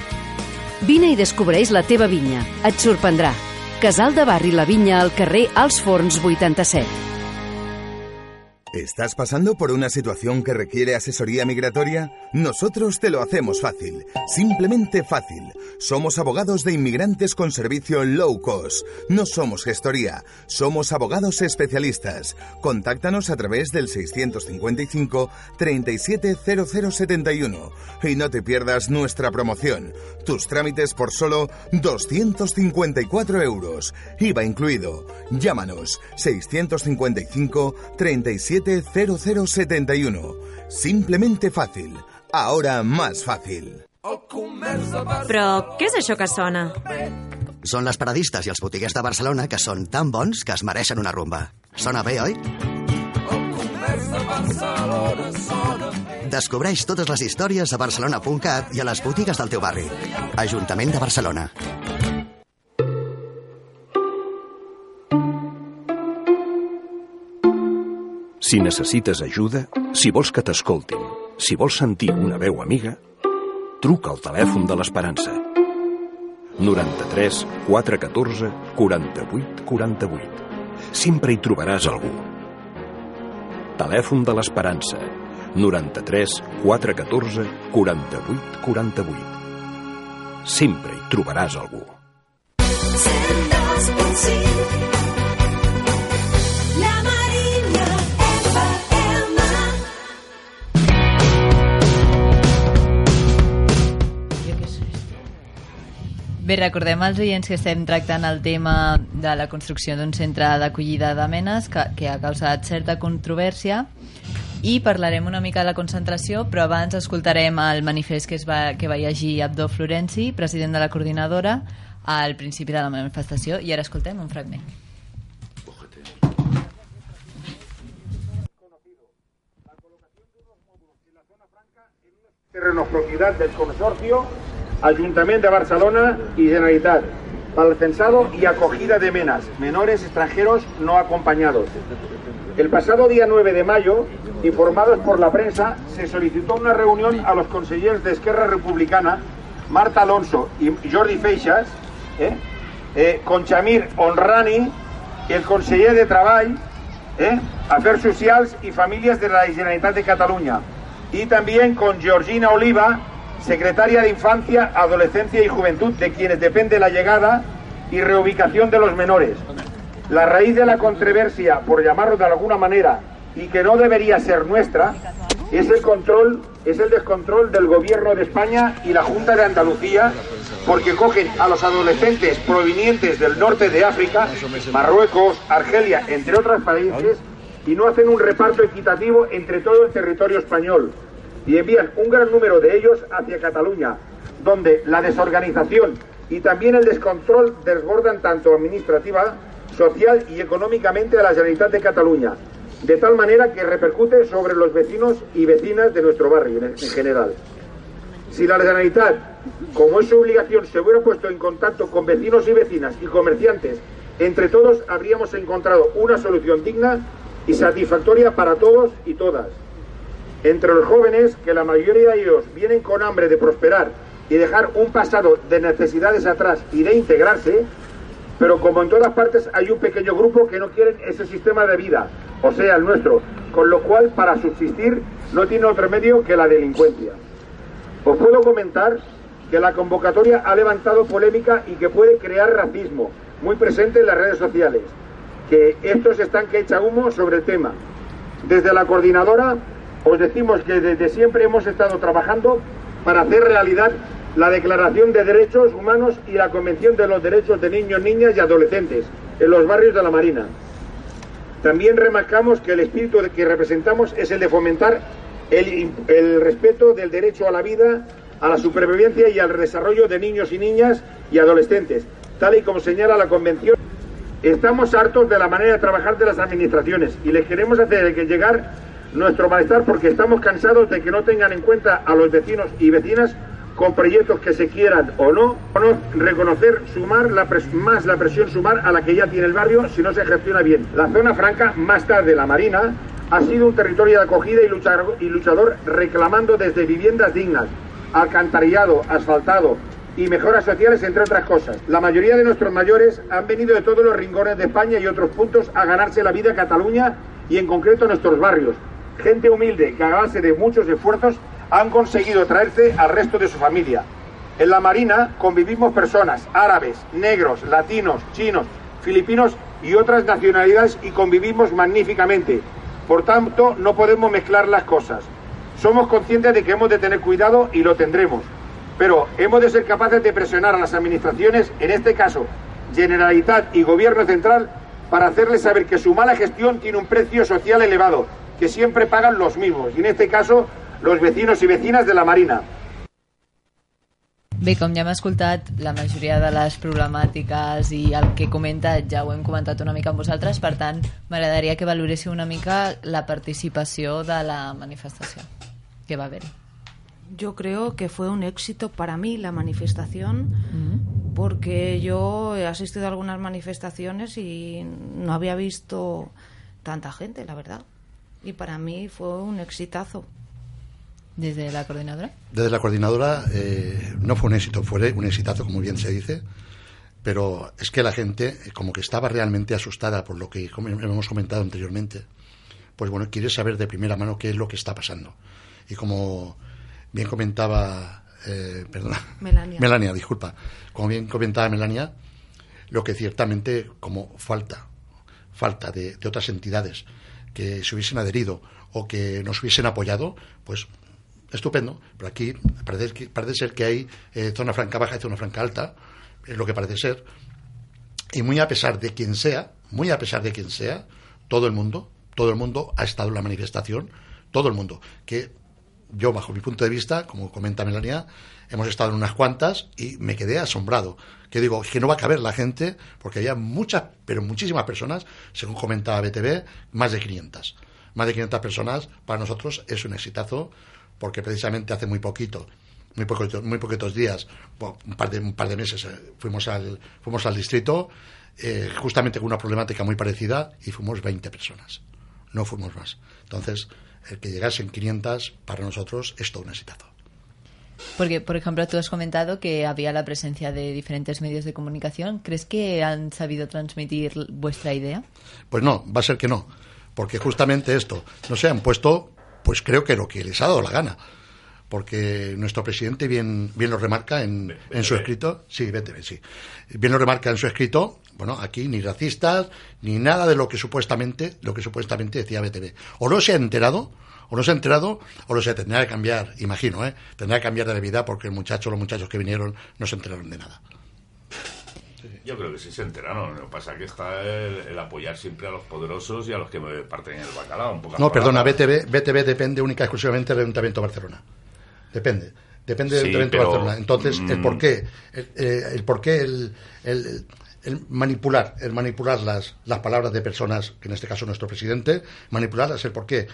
Vine i descobreix la teva vinya. Et sorprendrà. Casal de Barri La Vinya al carrer Els Forns 87. ¿Estás pasando por una situación que requiere asesoría migratoria? Nosotros te lo hacemos fácil, simplemente fácil. Somos abogados de inmigrantes con servicio low cost. No somos gestoría, somos abogados especialistas. Contáctanos a través del 655 370071 y no te pierdas nuestra promoción. Tus trámites por solo 254 euros, IVA incluido. Llámanos 655 370071. Simplemente fácil. Ahora más fácil. Però què és això que sona? Són les paradistes i els botiguers de Barcelona que són tan bons que es mereixen una rumba. Sona bé, oi? Descobreix totes les històries a barcelona.cat i a les botigues del teu barri. Ajuntament de Barcelona. Si necessites ajuda, si vols que t'escoltin, si vols sentir una veu amiga, truca al telèfon de l'Esperança. 93 414 48 48. Sempre hi trobaràs algú. Telèfon de l'Esperança. 93 414 48 48. Sempre hi trobaràs algú. 102.5 Bé, recordem als oients que estem tractant el tema de la construcció d'un centre d'acollida de menes que, que ha causat certa controvèrsia i parlarem una mica de la concentració, però abans escoltarem el manifest que, es va, que va llegir Abdó Florenci, president de la coordinadora, al principi de la manifestació, i ara escoltem un fragment. terreno propiedad del consorcio, Ayuntamiento de Barcelona y Generalitat. para el censado y acogida de menas, menores extranjeros no acompañados. El pasado día 9 de mayo, informados por la prensa, se solicitó una reunión a los consejeros de Esquerra Republicana, Marta Alonso y Jordi Feixas, eh, eh, con Chamir Honrani, el conseller de Treball, eh, Afers Socials y Famílias de la Generalitat de Cataluña, y también con Georgina Oliva, secretaria de Infancia, Adolescencia y Juventud, de quienes depende la llegada y reubicación de los menores. La raíz de la controversia, por llamarlo de alguna manera, y que no debería ser nuestra, es el control, es el descontrol del gobierno de España y la Junta de Andalucía, porque cogen a los adolescentes provenientes del norte de África, Marruecos, Argelia, entre otros países, y no hacen un reparto equitativo entre todo el territorio español y envían un gran número de ellos hacia Cataluña, donde la desorganización y también el descontrol desbordan tanto administrativa, social y económicamente a la Generalitat de Cataluña, de tal manera que repercute sobre los vecinos y vecinas de nuestro barrio en, en general. Si la Generalitat, como es su obligación, se hubiera puesto en contacto con vecinos y vecinas y comerciantes, entre todos habríamos encontrado una solución digna y satisfactoria para todos y todas entre los jóvenes, que la mayoría de ellos vienen con hambre de prosperar y dejar un pasado de necesidades atrás y de integrarse, pero como en todas partes hay un pequeño grupo que no quieren ese sistema de vida, o sea, el nuestro, con lo cual para subsistir no tiene otro medio que la delincuencia. Os puedo comentar que la convocatoria ha levantado polémica y que puede crear racismo, muy presente en las redes sociales, que estos están que echa humo sobre el tema. Desde la coordinadora os decimos que desde siempre hemos estado trabajando para hacer realidad la Declaración de Derechos Humanos y la Convención de los Derechos de Niños, Niñas y Adolescentes en los barrios de la Marina. También remarcamos que el espíritu que representamos es el de fomentar el, el respeto del derecho a la vida, a la supervivencia y al desarrollo de niños y niñas y adolescentes, tal y como señala la Convención. Estamos hartos de la manera de trabajar de las administraciones y les queremos hacer llegar nuestro malestar porque estamos cansados de que no tengan en cuenta a los vecinos y vecinas con proyectos que se quieran o no, o no reconocer sumar más la presión sumar a la que ya tiene el barrio si no se gestiona bien. La zona franca, más tarde la Marina, ha sido un territorio de acogida y luchador, reclamando desde viviendas dignas, alcantarillado, asfaltado y mejoras sociales, entre otras cosas. La mayoría de nuestros mayores han venido de todos los rincones de España y otros puntos a ganarse la vida en Cataluña y en concreto nuestros barrios. Gente humilde que a base de muchos esfuerzos han conseguido traerse al resto de su familia. En la Marina convivimos personas árabes, negros, latinos, chinos, filipinos y otras nacionalidades y convivimos magníficamente. Por tanto, no podemos mezclar las cosas. Somos conscientes de que hemos de tener cuidado y lo tendremos. Pero hemos de ser capaces de presionar a las administraciones, en este caso Generalitat y Gobierno Central, para hacerles saber que su mala gestión tiene un precio social elevado, que siempre pagan los mismos, y en este caso los vecinos y vecinas de la Marina. Bé, com ja hem escoltat, la majoria de les problemàtiques i el que comenta ja ho hem comentat una mica amb vosaltres, per tant, m'agradaria que valoréssiu una mica la participació de la manifestació que va haver-hi. Yo creo que fue un éxito para mí la manifestación porque yo he asistido a algunas manifestaciones y no había visto tanta gente, la verdad. Y para mí fue un exitazo. ¿Desde la coordinadora? Desde la coordinadora eh, no fue un éxito, fue un exitazo, como bien se dice, pero es que la gente, eh, como que estaba realmente asustada por lo que hemos comentado anteriormente, pues bueno, quiere saber de primera mano qué es lo que está pasando. Y como bien comentaba, eh, perdona, Melania. Melania, disculpa, como bien comentaba Melania, lo que ciertamente como falta, falta de, de otras entidades que se hubiesen adherido o que nos hubiesen apoyado, pues estupendo. Pero aquí parece, parece ser que hay eh, zona franca baja y zona franca alta, es lo que parece ser. Y muy a pesar de quien sea, muy a pesar de quien sea, todo el mundo, todo el mundo ha estado en la manifestación, todo el mundo. Que yo, bajo mi punto de vista, como comenta Melania, hemos estado en unas cuantas y me quedé asombrado. Que digo, que no va a caber la gente, porque había muchas, pero muchísimas personas, según comentaba BTV, más de 500. Más de 500 personas, para nosotros es un exitazo, porque precisamente hace muy poquito muy poquitos, muy poquitos días, un par de, un par de meses, eh, fuimos al, fuimos al distrito, eh, justamente con una problemática muy parecida, y fuimos 20 personas. No fuimos más. Entonces, el que llegasen 500 para nosotros es todo un exitazo. Porque, por ejemplo, tú has comentado que había la presencia de diferentes medios de comunicación. ¿Crees que han sabido transmitir vuestra idea? Pues no, va a ser que no. Porque justamente esto, no se han puesto, pues creo que lo que les ha dado la gana. Porque nuestro presidente bien, bien lo remarca en, en su escrito. Sí, BTV, sí. Bien lo remarca en su escrito. Bueno, aquí ni racistas, ni nada de lo que supuestamente, lo que supuestamente decía BTV. O no se ha enterado, o no se ha enterado, o lo se tendrá que cambiar, imagino, ¿eh? Tendrá que cambiar de vida porque el muchacho, los muchachos que vinieron no se enteraron de nada. Yo creo que sí se enteraron. Lo que pasa es que está el, el apoyar siempre a los poderosos y a los que parten el bacalao. Un poco No, perdona, BTV, BTV depende única y exclusivamente del Ayuntamiento de Barcelona. Depende. Depende del Sí, de pero, Barcelona. Entonces, el mm, por qué, el, eh, el por qué el, el- el manipular, el manipular las, las palabras de personas, que en este caso nuestro presidente, manipularlas, el por qué.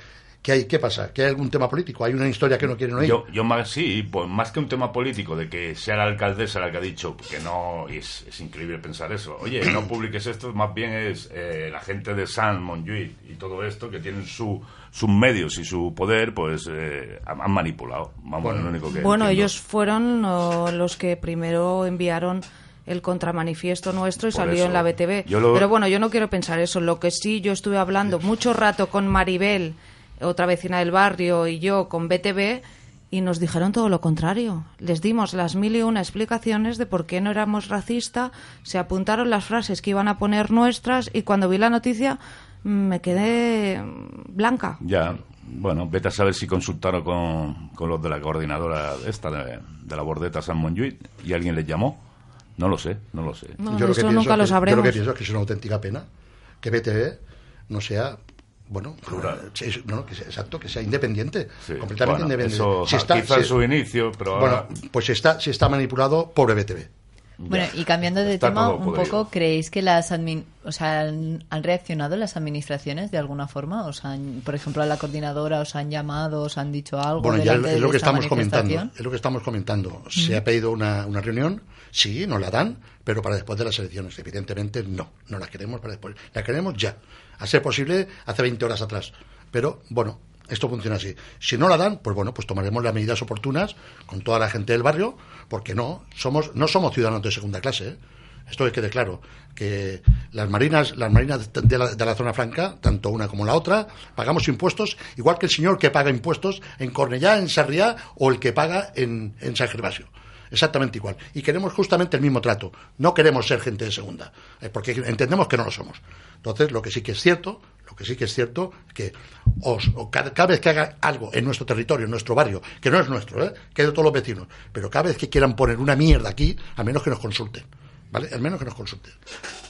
¿Qué, hay, ¿Qué pasa? ¿Que hay algún tema político? ¿Hay una historia que no quieren oír? Yo, yo más, sí, pues más que un tema político, de que sea la alcaldesa la que ha dicho que no, y es, es increíble pensar eso. Oye, no publiques esto, más bien es eh, la gente de San Montjuïc y todo esto, que tienen su, sus medios y su poder, pues eh, han manipulado. Vamos, es lo único que Bueno, entiendo. ellos fueron oh, los que primero enviaron el contramanifiesto nuestro y Por salió eso, en la BTV. lo- Pero bueno, yo no quiero pensar eso. Lo que sí, yo estuve hablando mucho rato con Maribel, otra vecina del barrio, y yo con BTV, y nos dijeron todo lo contrario. Les dimos las mil y una explicaciones de por qué no éramos racistas, se apuntaron las frases que iban a poner nuestras, y cuando vi la noticia mm, me quedé mm, blanca. Ya, bueno, vete a saber si consultaron con, con los de la coordinadora esta de, de la bordeta San Montjuïc y alguien les llamó. No lo sé, no lo sé. No, yo lo que eso pienso nunca lo que- Yo lo sabremos. que pienso es que es una auténtica pena que BTV no sea bueno, eh, es- no, que sea, exacto, que sea independiente, Sí, completamente bueno, independiente. eso, Si está- quizá en si- su inicio, pero bueno, ahora... pues si está, si está manipulado, pobre BTV. Bueno, y cambiando de Está tema un podrido. poco, ¿creéis que las admin- o sea, han, han reaccionado las administraciones de alguna forma? ¿Os han, por ejemplo, a la coordinadora os han llamado, os han dicho algo? Bueno, ya es, lo que esta estamos comentando. Es lo que estamos comentando. Se ha pedido una, una reunión, sí, nos la dan, pero para después de las elecciones. Evidentemente, no. No la queremos para después. La queremos ya. A ser posible, hace 20 horas atrás. Pero, bueno, esto funciona así. Si no la dan, pues bueno, pues tomaremos las medidas oportunas con toda la gente del barrio, porque no, somos, no somos ciudadanos de segunda clase, ¿eh? Esto es que quede claro, que las marinas, las marinas de la, de la zona franca, tanto una como la otra, pagamos impuestos, igual que el señor que paga impuestos en Cornellá, en Sarriá o el que paga en, en San Gervasio. Exactamente igual. Y queremos justamente el mismo trato. No queremos ser gente de segunda, eh, porque entendemos que no lo somos. Entonces, lo que sí que es cierto, lo que sí que es cierto, es que os, o cada, cada vez que haga algo en nuestro territorio, en nuestro barrio, que no es nuestro, ¿eh? que es de todos los vecinos, pero cada vez que quieran poner una mierda aquí, al menos que nos consulten. ¿Vale? Al menos que nos consulten.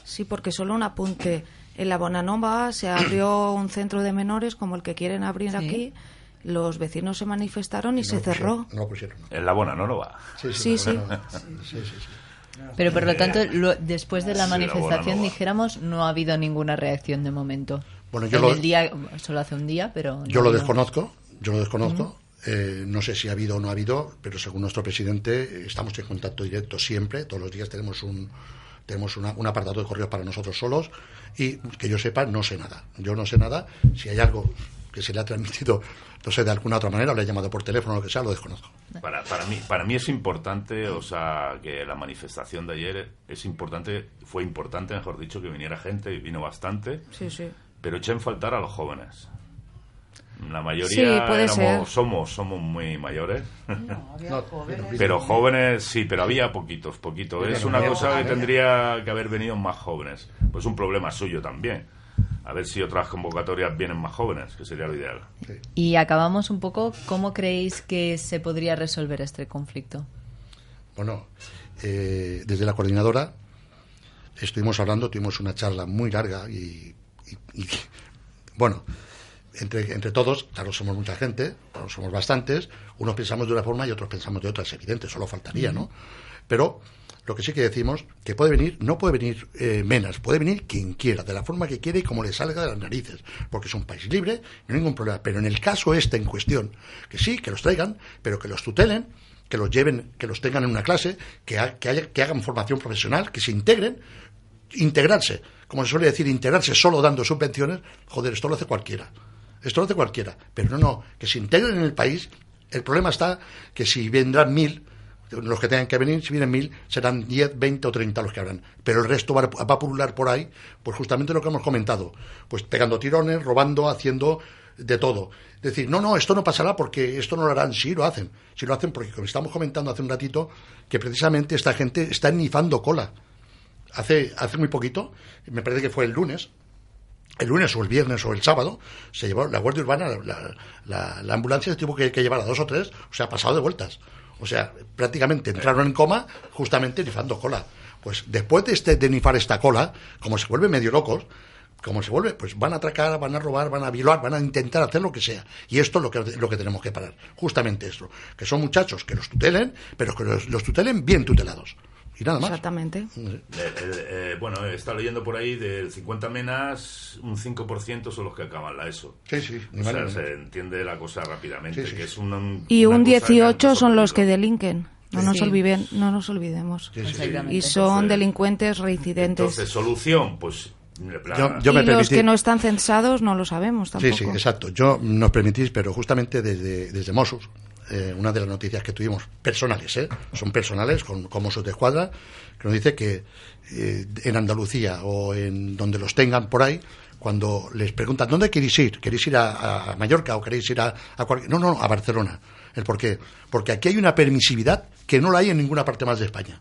Sí, porque solo un apunte. En la Bonanova se abrió un centro de menores como el que quieren abrir aquí. Los vecinos se manifestaron y se cerró. No lo pusieron. En la buena, ¿no lo va? Sí, sí. Sí, sí, sí. Pero por lo tanto, lo- después de la Sí, la manifestación, va. dijéramos, no ha habido ninguna reacción de momento. Bueno, yo En lo- el día, solo hace un día, pero... Yo lo desconozco, yo lo desconozco. Eh, no sé si ha habido o no ha habido, pero según nuestro presidente eh, estamos en contacto directo siempre. Todos los días tenemos un tenemos una- un apartado de correos para nosotros solos y que yo sepa no sé nada. Yo no sé nada. Si hay algo que se le ha transmitido, no sé de alguna otra manera, o le he llamado por teléfono lo que sea, lo desconozco. Para, para, mí, para mí es importante, o sea, que la manifestación de ayer es importante, fue importante, mejor dicho, que viniera gente y vino bastante, Sí, sí. pero eché en faltar a los jóvenes. La mayoría Sí, puede éramos- ser. somos, somos muy mayores. No, Pero jóvenes, sí, pero había poquitos, poquitos. Es una Había cosa que tendría que haber venido más jóvenes. Pues un problema suyo también. A ver si otras convocatorias vienen más jóvenes, que sería lo ideal. Y acabamos un poco, ¿cómo creéis que se podría resolver este conflicto? Bueno, eh, desde la coordinadora estuvimos hablando, tuvimos una charla muy larga y, y- y, bueno, entre, entre todos, claro, somos mucha gente, claro, somos bastantes, unos pensamos de una forma y otros pensamos de otra, es evidente, solo faltaría, ¿no? Pero lo que sí que decimos, que puede venir, no puede venir eh, Menas, puede venir quien quiera, de la forma que quiere y como le salga de las narices, porque es un país libre, no hay ningún problema. Pero en el caso este en cuestión, que sí, que los traigan, pero que los tutelen, que los lleven, que los tengan en una clase, que, ha- que, haya- que hagan formación profesional, que se integren, integrarse, como se suele decir, integrarse solo dando subvenciones, joder, esto lo hace cualquiera. Esto lo hace cualquiera. Pero no, no, que se integren en el país. El problema está que si vendrán mil, los que tengan que venir, si vienen mil, serán 10, 20 o 30 los que habrán. Pero el resto va, a- pulular por ahí, pues justamente lo que hemos comentado. Pues pegando tirones, robando, haciendo de todo. Decir, no, no, esto no pasará porque esto no lo harán. Sí, lo hacen. Sí lo hacen porque, como estamos comentando hace un ratito, que precisamente esta gente está nifando cola. Hace, hace muy poquito, me parece que fue el lunes, el lunes o el viernes o el sábado, se llevó la Guardia Urbana, la, la- la ambulancia se tuvo que, que llevar a dos o tres, o sea, pasado de vueltas. O sea, prácticamente entraron en coma justamente nifando cola. Pues después de, este, de nifar esta cola, como se vuelven medio locos, como se vuelve, pues van a atracar, van a robar, van a violar, van a intentar hacer lo que sea. Y esto es lo que, lo que tenemos que parar. Justamente esto. Que son muchachos que los tutelen, pero que los, los tutelen bien tutelados. Y nada más. Exactamente. Eh, eh, eh, bueno, he estado leyendo por ahí de 50 menas, un 5% son los que acaban la ESO. Sí, sí, O sea, se entiende la cosa rápidamente, que es un, un- Y una un cosa que 18 son los que delinquen. No Sí. nos Sí. olviden, no nos olvidemos. Sí, sí. Y son Entonces- delincuentes reincidentes. Entonces, solución, pues... Yo- yo y me los permití- que no están censados no lo sabemos tampoco. Sí, sí, exacto. Yo nos permitís, pero justamente desde, desde Mossos, eh, una de las noticias que tuvimos, personales, ¿eh? son personales, con, con Mossos de Escuadra, que nos dice que eh, en Andalucía o en donde los tengan por ahí, cuando les preguntan, ¿dónde queréis ir? ¿Queréis ir a, Mallorca o queréis ir a, a cualquier... No, no, a Barcelona. ¿El por qué? Porque aquí hay una permisividad que no la hay en ninguna parte más de España.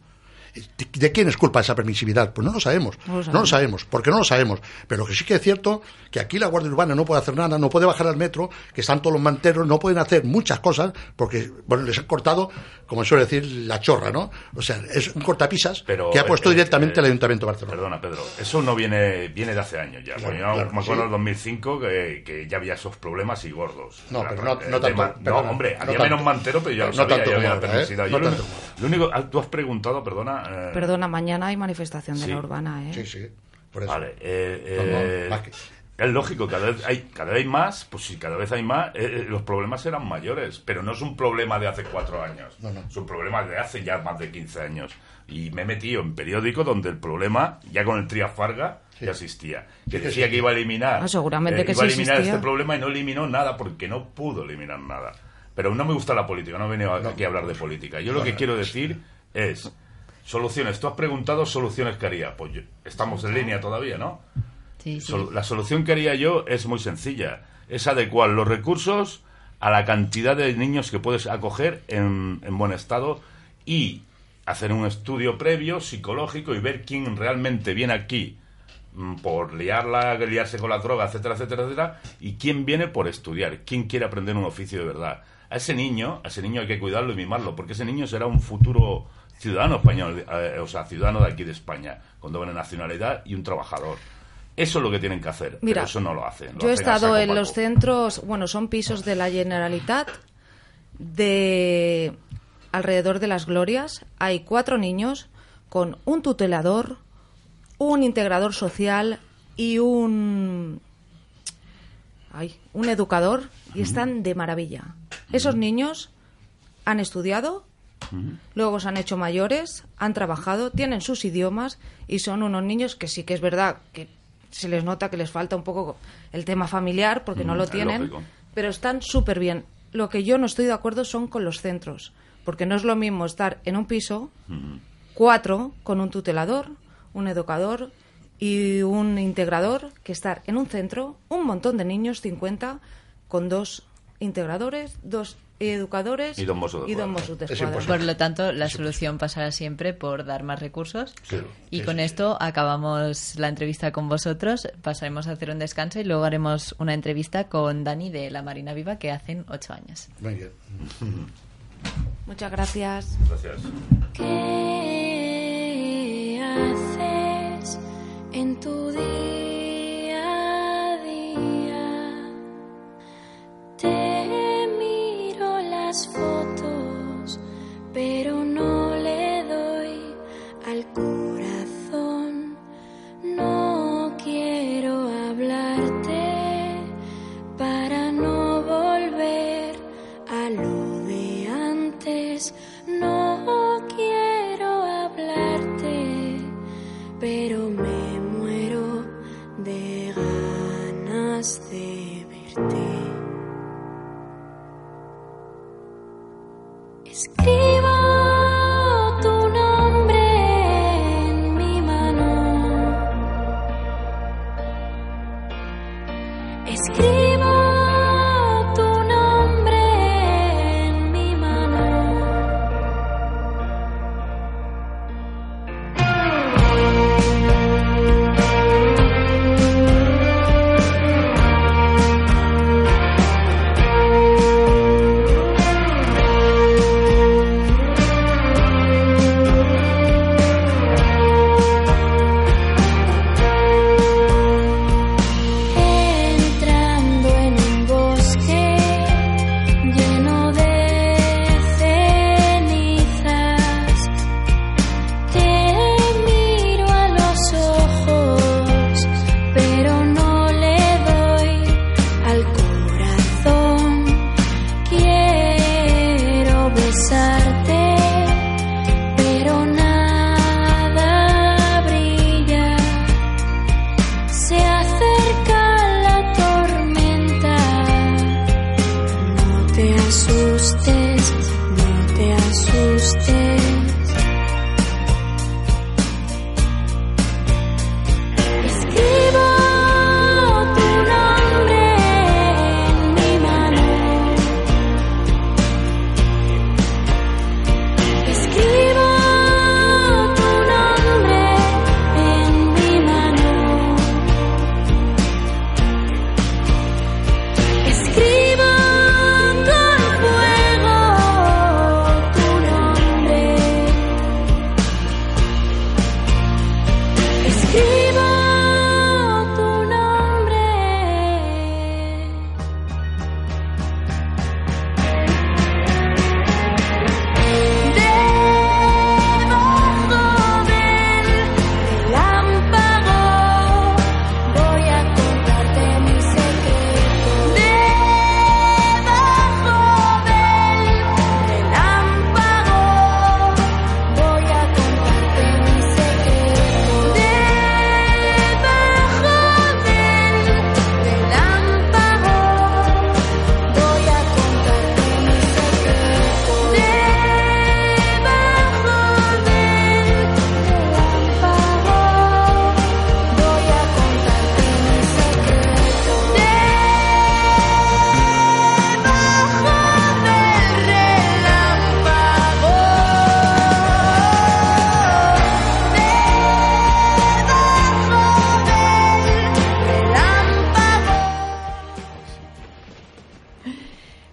¿De, de quién es culpa esa permisividad? Pues no lo sabemos. No lo No lo sabemos. sabemos, porque no lo sabemos. Pero lo que sí que es cierto, que aquí la Guardia Urbana no puede hacer nada, no puede bajar al metro, que están todos los manteros, no pueden hacer muchas cosas, porque bueno, les han cortado, como suele decir, la chorra, ¿no? O sea, es un cortapisas Pero, que ha puesto eh, directamente eh, el Ayuntamiento de Barcelona. Perdona, Pedro, eso no viene viene de hace años ya. Claro, Porque yo claro, me acuerdo sí. en 2005 que, que ya había esos problemas y gordos. No, Era pero no- no tanto, perdona, no, hombre, no había tanto. menos mantero, pero ya lo No sabía, tanto ya como había ahora, ¿eh? permisividad. No Yo lo, tanto lo único, ah, tú has preguntado, perdona. Eh, Perdona, mañana hay manifestación de Sí. la urbana, ¿eh? Sí, sí. Por eso. Vale, eh, No, no, eh, que- es lógico, cada vez hay cada vez más, pues si cada vez hay más, eh, eh, los problemas serán mayores, pero no es un problema de hace cuatro años, No, no. es un problema de hace ya más de 15 años. Y me he metido en periódico donde el problema, ya con el Trias Farga, ya existía. Que Sí, decía sí. que iba a eliminar, Ah, seguramente eh, que iba a eliminar existía. este problema y no eliminó nada porque no pudo eliminar nada. Pero no me gusta la política, no he venido aquí a hablar de política. Yo lo que quiero decir es soluciones. Tú has preguntado soluciones que haría. Pues yo- estamos en línea todavía, ¿no? Sí, sí. La solución que haría yo es muy sencilla. Es adecuar los recursos a la cantidad de niños que puedes acoger en, en buen estado y hacer un estudio previo, psicológico, y ver quién realmente viene aquí mm, por liarla, liarse con la droga, etcétera, etcétera, etcétera, y quién viene por estudiar, quién quiere aprender un oficio de verdad. A ese niño, a ese niño hay que cuidarlo y mimarlo, porque ese niño será un futuro ciudadano español, eh, o sea, ciudadano de aquí de España, con doble nacionalidad y un trabajador. Eso es lo que tienen que hacer, Mira, pero eso no lo hacen. lo Yo he hacen estado en los centros, bueno, son pisos de la Generalitat, de alrededor de las Glorias. Hay cuatro niños con un tutelador, un integrador social y un ay, un educador y están de maravilla. Esos niños han estudiado, luego se han hecho mayores, han trabajado, tienen sus idiomas y son unos niños que sí que es verdad que se les nota que les falta un poco el tema familiar porque no Mm, lo tienen, lógico. pero están súper bien. Lo que yo no estoy de acuerdo son con los centros, porque no es lo mismo estar en un piso, cuatro, con un tutelador, un educador y un integrador, que estar en un centro, un montón de niños, 50, con dos integradores, dos educadores Y dos Mossos de y dos Escuadra. Mossos de Es Escuadra. Por lo tanto, la solución pasará siempre por dar más recursos. Claro. Y Sí, con sí, esto acabamos la entrevista con vosotros. Pasaremos a hacer un descanso y luego haremos una entrevista con Dani de la Marina Viva que hacen ocho años. Muy bien. Muchas gracias. Gracias. ¿Qué haces en tu día Te miro las fotos, pero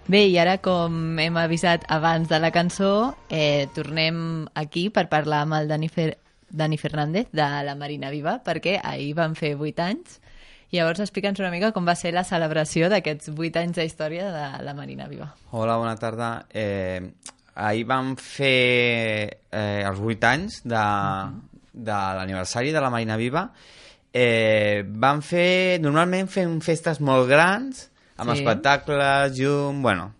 Bé, i ara, com hem avisat abans de la cançó, eh, tornem aquí per parlar amb el Dani, Fer Dani Fernández de la Marina Viva, perquè ahir van fer 8 anys. Llavors, explica'ns una mica com va ser la celebració d'aquests 8 anys d'història de la Marina Viva. Hola, bona tarda. Eh, ahir vam fer eh, els 8 anys de, de l'aniversari de la Marina Viva. Eh, vam fer... Normalment fem festes molt grans, amb Sí. espectacles, llum... Bueno,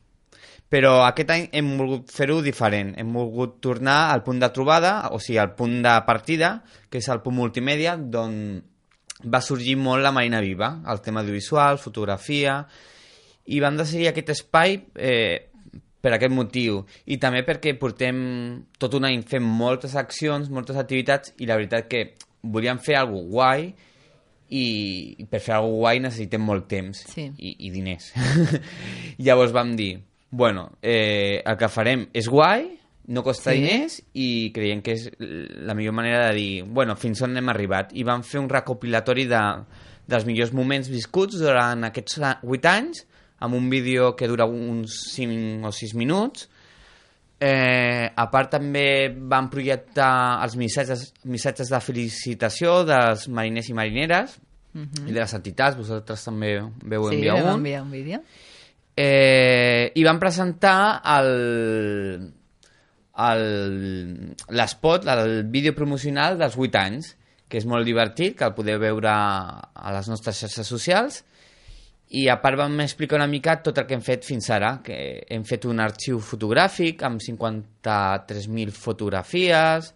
però aquest any hem volgut fer-ho diferent. Hem volgut tornar al punt de trobada, o sigui, al punt de partida, que és el punt multimèdia, d'on va sorgir molt la Marina Viva, el tema audiovisual, fotografia, i vam decidir aquest espai eh, per aquest motiu i també perquè portem tot un any fent moltes accions, moltes activitats i la veritat que volíem fer alguna guai i, per fer alguna guai necessitem molt temps Sí. i, i diners. Llavors vam dir, bueno, eh, el que farem és guai, no costa Sí. diners i creiem que és la millor manera de dir, bueno, fins on hem arribat. I vam fer un recopilatori de, dels millors moments viscuts durant aquests 8 anys amb un vídeo que dura uns 5 o 6 minuts. Eh, a part també vam projectar els missatges, missatges de felicitació dels mariners i marineres Mhm. i de les entitats, vosaltres també veu sí, enviar vam un. enviar un vídeo. Eh, I vam presentar el el- l'espot, el vídeo promocional dels 8 anys, que és molt divertit, que el podeu veure a les nostres xarxes socials. I a part vam explicar una mica tot el que hem fet fins ara, que hem fet un arxiu fotogràfic amb 53.000 fotografies,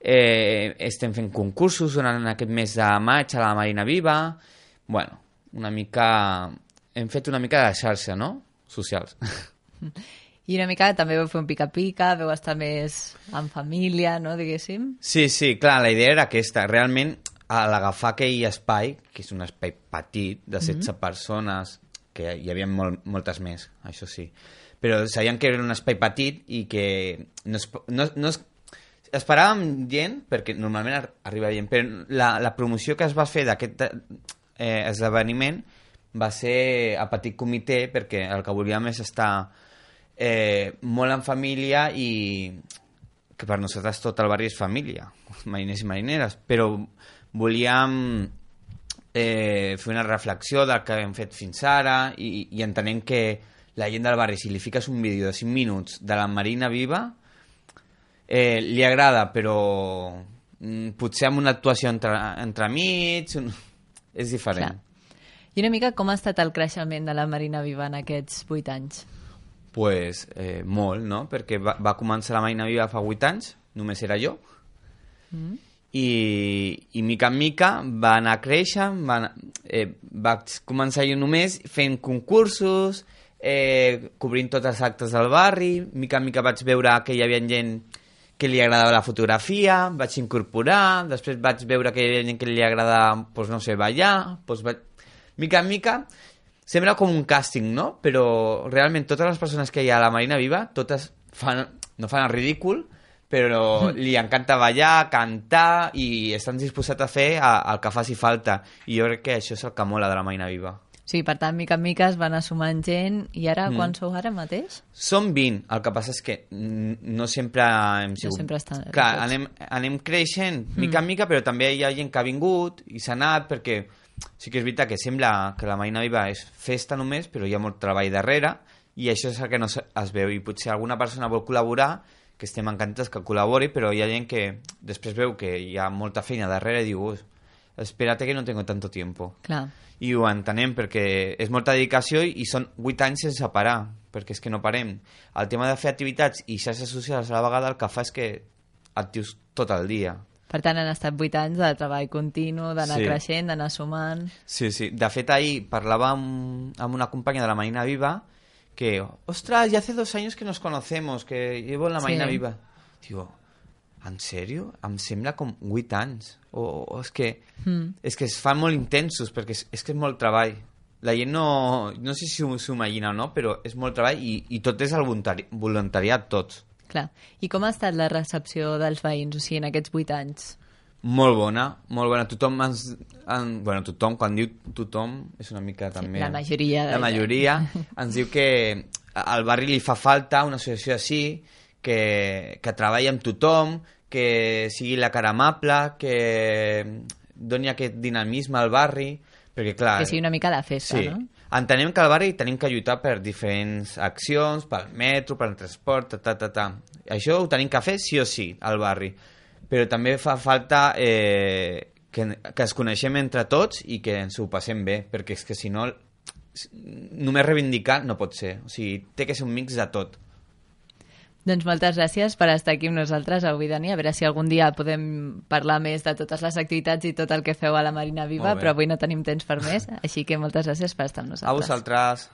eh, estem fent concursos durant aquest mes de maig a la Marina Viva, bueno, una mica hem fet una mica de xarxa, no? Socials. I una mica també vau fer un pica-pica, veu estar més en família, no, diguéssim? Sí, sí, clar, la idea era aquesta. Realment, a l'agafar aquell espai, que és un espai petit, de 16 Mhm. persones, que hi havia molt, moltes més, això sí, però sabíem que era un espai petit i que no es, no, no es, esperàvem gent, perquè normalment ar arriba gent, però la, la promoció que es va fer d'aquest eh, esdeveniment va ser a petit comitè perquè el que volíem és estar eh, molt en família i que per nosaltres tot el barri és família, mariners i marineres, però volíem eh, fer una reflexió del que hem fet fins ara i, i entenem que la gent del barri, si li fiques un vídeo de 5 minuts de la Marina Viva, eh, li agrada, però mm, potser amb una actuació entre, entre mig, un... és diferent. Clar. I una mica com ha estat el creixement de la Marina Viva en aquests 8 anys? pues, eh, molt, no? Perquè va, va començar la Marina Viva fa 8 anys, només era jo, Mm. I, i mica en mica va anar creixent, va, anar- eh, vaig començar jo només fent concursos, eh, cobrint tots els actes del barri, mica en mica vaig veure que hi havia gent que li agradava la fotografia, vaig incorporar, després vaig veure que hi havia gent que li agradava, pues, no sé, ballar, pues, vaig... mica en mica, sembla com un càsting, no? Però realment totes les persones que hi ha a la Marina Viva, totes fan, no fan el ridícul, però li encanta ballar, cantar i estan disposats a fer el que faci falta. I jo crec que això és el que mola de la Marina Viva. Sigui, per tant, mica en mica es van assumant gent i ara, Mm. quan sou ara mateix? Som 20, el que passa és que mm, no sempre hem sigut... sempre estan Clar, anem, anem creixent mica en Mm. mica, però també hi ha gent que ha vingut i s'ha anat perquè sí que és veritat que sembla que la Marina Viva és festa només, però hi ha molt treball darrere i això és el que no es veu i potser alguna persona vol col·laborar que estem encantats que col·labori, però hi ha gent que després veu que hi ha molta feina darrere i diu, "Ui, espérate que no tengo tanto tiempo. Clar. I ho entenem perquè és molta dedicació i i són 8 anys sense parar, perquè és que no parem. El tema de fer activitats i xarxes socials a la vegada el que fa és que actius tot el dia. Per tant, han estat 8 anys de treball continu, d'anar Sí. creixent, d'anar sumant... Sí, sí. De fet, ahir parlava amb, amb una companya de la Marina Viva que, ostras, ya hace dos años que nos conocemos, que llevo la Sí. Marina Viva. Digo, en sèrio? Em sembla com 8 anys. O, o és que Mm. és que es fan molt intensos perquè és, és que és molt treball la gent no, no sé si s'ho imagina o no però és molt treball i, i tot és el voluntari, voluntariat tots Clar. I com ha estat la recepció dels veïns, o sigui, en aquests 8 anys? Molt bona, molt bona tothom ens, en, bueno, tothom, quan diu tothom és una mica també la majoria la majoria ens diu que al barri li fa falta una associació així que, que treballi amb tothom que sigui la cara amable que doni aquest dinamisme al barri perquè clar, Que sigui una mica de festa, sí. no? Entenem que al barri tenim que lluitar per diferents accions, pel metro, pel transport, ta, ta, ta, ta. Això ho tenim que fer sí o sí, al barri. Però també fa falta eh, que, que ens coneixem entre tots i que ens ho passem bé, perquè és que si no, només reivindicar no pot ser. O sigui, té que ser un mix de tot. Doncs moltes gràcies per estar aquí amb nosaltres avui, Dani. A veure si algun dia podem parlar més de totes les activitats i tot el que feu a la Marina Viva, però avui no tenim temps per més, així que moltes gràcies per estar amb nosaltres. A vosaltres.